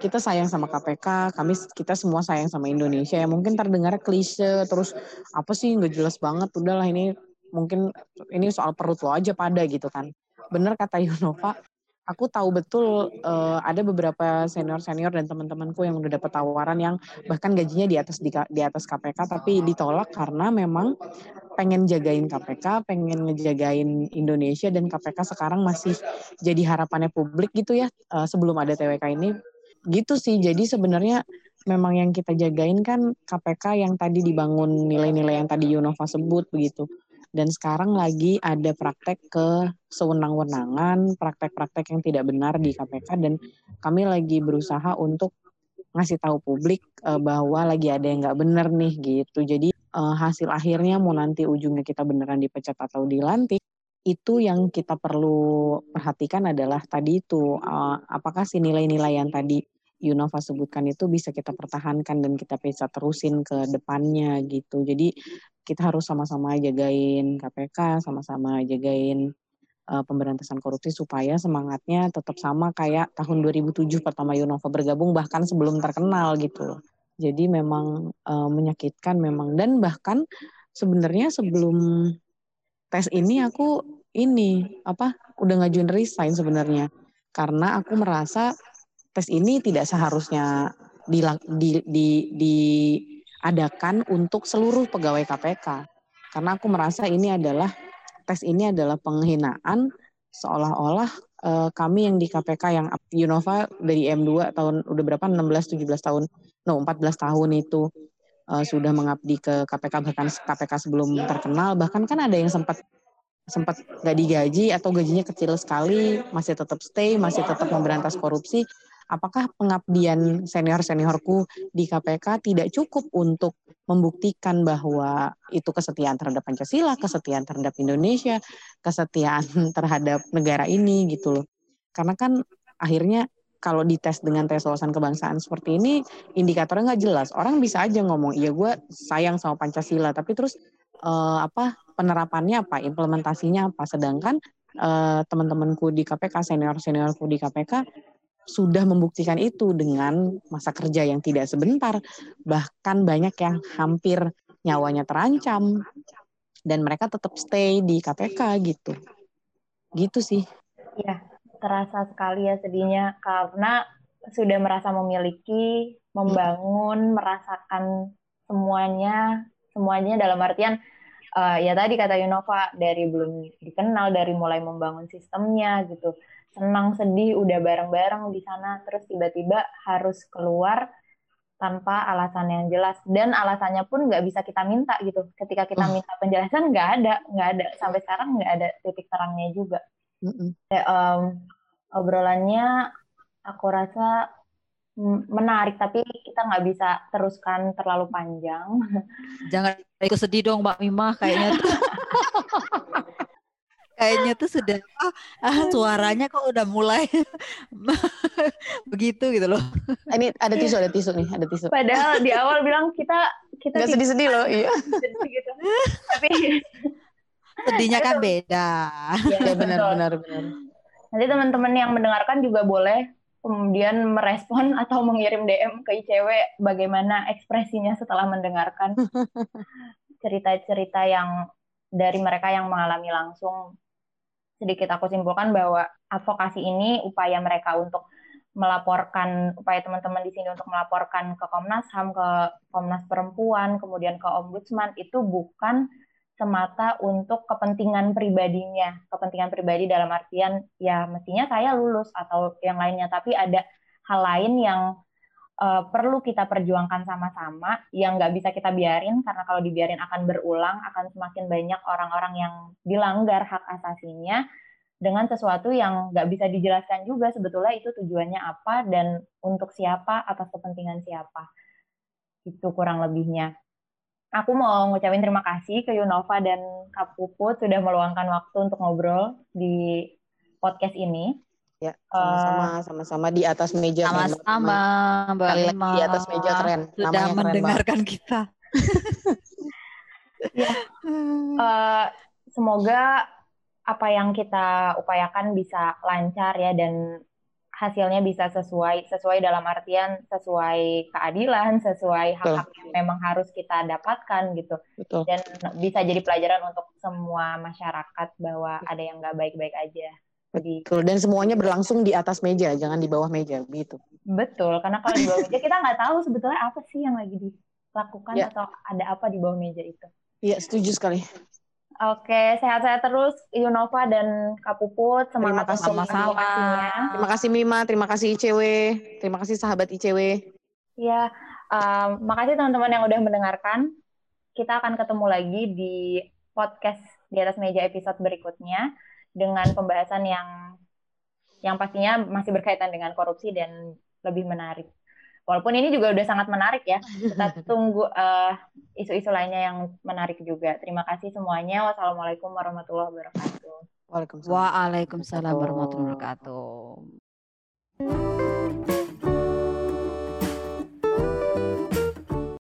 Kita sayang sama KPK, kami kita semua sayang sama Indonesia. Ya mungkin terdengar klise terus apa sih nggak jelas banget. Udahlah ini mungkin ini soal perut lo aja pada gitu kan. Bener kata Yunova, aku tahu betul eh, ada beberapa senior-senior dan teman-temanku yang udah dapat tawaran yang bahkan gajinya di atas di, di atas KPK tapi ditolak karena memang pengen jagain KPK, pengen ngejagain Indonesia dan KPK sekarang masih jadi harapannya publik gitu ya eh, sebelum ada TWK ini. Gitu sih. Jadi sebenarnya memang yang kita jagain kan KPK yang tadi dibangun nilai-nilai yang tadi Yunova sebut begitu. Dan sekarang lagi ada praktek ke sewenang-wenangan, praktek-praktek yang tidak benar di KPK dan kami lagi berusaha untuk ngasih tahu publik eh, bahwa lagi ada yang nggak benar nih gitu. Jadi eh, hasil akhirnya mau nanti ujungnya kita beneran dipecat atau dilantik, itu yang kita perlu perhatikan adalah tadi itu eh, apakah si nilai-nilai yang tadi Yunova sebutkan itu bisa kita pertahankan dan kita bisa terusin ke depannya gitu. Jadi kita harus sama-sama jagain KPK, sama-sama jagain uh, pemberantasan korupsi supaya semangatnya tetap sama kayak tahun 2007 pertama Yunova bergabung bahkan sebelum terkenal gitu. Jadi memang uh, menyakitkan memang dan bahkan sebenarnya sebelum tes ini aku ini apa udah ngajuin resign sebenarnya karena aku merasa tes ini tidak seharusnya dila- di, di, diadakan untuk seluruh pegawai KPK karena aku merasa ini adalah tes ini adalah penghinaan seolah-olah eh, kami yang di KPK yang Yunova dari M2 tahun udah berapa 16 17 tahun no 14 tahun itu eh, sudah mengabdi ke KPK bahkan KPK sebelum terkenal. Bahkan kan ada yang sempat sempat nggak digaji atau gajinya kecil sekali masih tetap stay masih tetap memberantas korupsi apakah pengabdian senior-seniorku di KPK tidak cukup untuk membuktikan bahwa itu kesetiaan terhadap Pancasila, kesetiaan terhadap Indonesia, kesetiaan terhadap negara ini gitu loh. Karena kan akhirnya kalau dites dengan tes wawasan kebangsaan seperti ini indikatornya nggak jelas. Orang bisa aja ngomong, iya gue sayang sama Pancasila, tapi terus uh, apa penerapannya apa, implementasinya apa. Sedangkan uh, teman-temanku di KPK, senior-seniorku di KPK sudah membuktikan itu dengan masa kerja yang tidak sebentar, bahkan banyak yang hampir nyawanya terancam dan mereka tetap stay di KPK gitu. Gitu sih. Iya, terasa sekali ya sedihnya karena sudah merasa memiliki, membangun, merasakan semuanya, semuanya dalam artian uh, ya tadi kata Yunova dari belum dikenal dari mulai membangun sistemnya gitu senang sedih udah bareng-bareng di sana. Terus tiba-tiba harus keluar tanpa alasan yang jelas. Dan alasannya pun nggak bisa kita minta gitu. Ketika kita minta penjelasan nggak ada. Nggak ada. Sampai sekarang nggak ada titik terangnya juga. Ya, um, obrolannya aku rasa menarik. Tapi kita nggak bisa teruskan terlalu panjang. Jangan ikut sedih dong Mbak Mima kayaknya kayaknya tuh sudah ah, ah suaranya kok udah mulai begitu gitu loh. Ini ada tisu, ada tisu nih, ada tisu. Padahal di awal bilang kita kita nggak sedih-sedih loh, iya. gitu. Tapi sedihnya kan beda. Ya, ya benar, benar, benar. Nanti teman-teman yang mendengarkan juga boleh kemudian merespon atau mengirim DM ke ICW bagaimana ekspresinya setelah mendengarkan cerita-cerita yang dari mereka yang mengalami langsung sedikit aku simpulkan bahwa advokasi ini upaya mereka untuk melaporkan upaya teman-teman di sini untuk melaporkan ke Komnas HAM, ke Komnas Perempuan, kemudian ke Ombudsman itu bukan semata untuk kepentingan pribadinya, kepentingan pribadi dalam artian ya mestinya saya lulus atau yang lainnya, tapi ada hal lain yang uh, perlu kita perjuangkan sama-sama yang nggak bisa kita biarin karena kalau dibiarin akan berulang akan semakin banyak orang-orang yang dilanggar hak asasinya dengan sesuatu yang nggak bisa dijelaskan juga sebetulnya itu tujuannya apa dan untuk siapa atas kepentingan siapa. Itu kurang lebihnya. Aku mau ngucapin terima kasih ke Yunova dan Kak Puput sudah meluangkan waktu untuk ngobrol di podcast ini Ya, sama-sama, uh, sama-sama di atas meja. Sama-sama, Mbak Lima. Di atas meja keren. Sudah Namanya mendengarkan keren kita. ya. Uh, semoga apa yang kita upayakan bisa lancar ya dan hasilnya bisa sesuai sesuai dalam artian sesuai keadilan sesuai hak-hak yang memang harus kita dapatkan gitu Betul. dan bisa jadi pelajaran untuk semua masyarakat bahwa ada yang nggak baik-baik aja Betul. Dan semuanya berlangsung di atas meja, jangan di bawah meja, begitu. Betul, karena kalau di bawah meja kita nggak tahu sebetulnya apa sih yang lagi dilakukan ya. atau ada apa di bawah meja itu. Iya, setuju sekali. Oke, sehat-sehat terus Yunova dan Kak Puput. Semangat terima kasih. Terima kasih Mima, terima kasih ICW, terima kasih sahabat ICW. Iya, um, makasih teman-teman yang udah mendengarkan. Kita akan ketemu lagi di podcast di atas meja episode berikutnya dengan pembahasan yang yang pastinya masih berkaitan dengan korupsi dan lebih menarik. Walaupun ini juga udah sangat menarik ya, kita tunggu uh, isu-isu lainnya yang menarik juga. Terima kasih semuanya. Wassalamualaikum warahmatullahi wabarakatuh. Waalaikumsalam, Waalaikumsalam warahmatullahi wabarakatuh.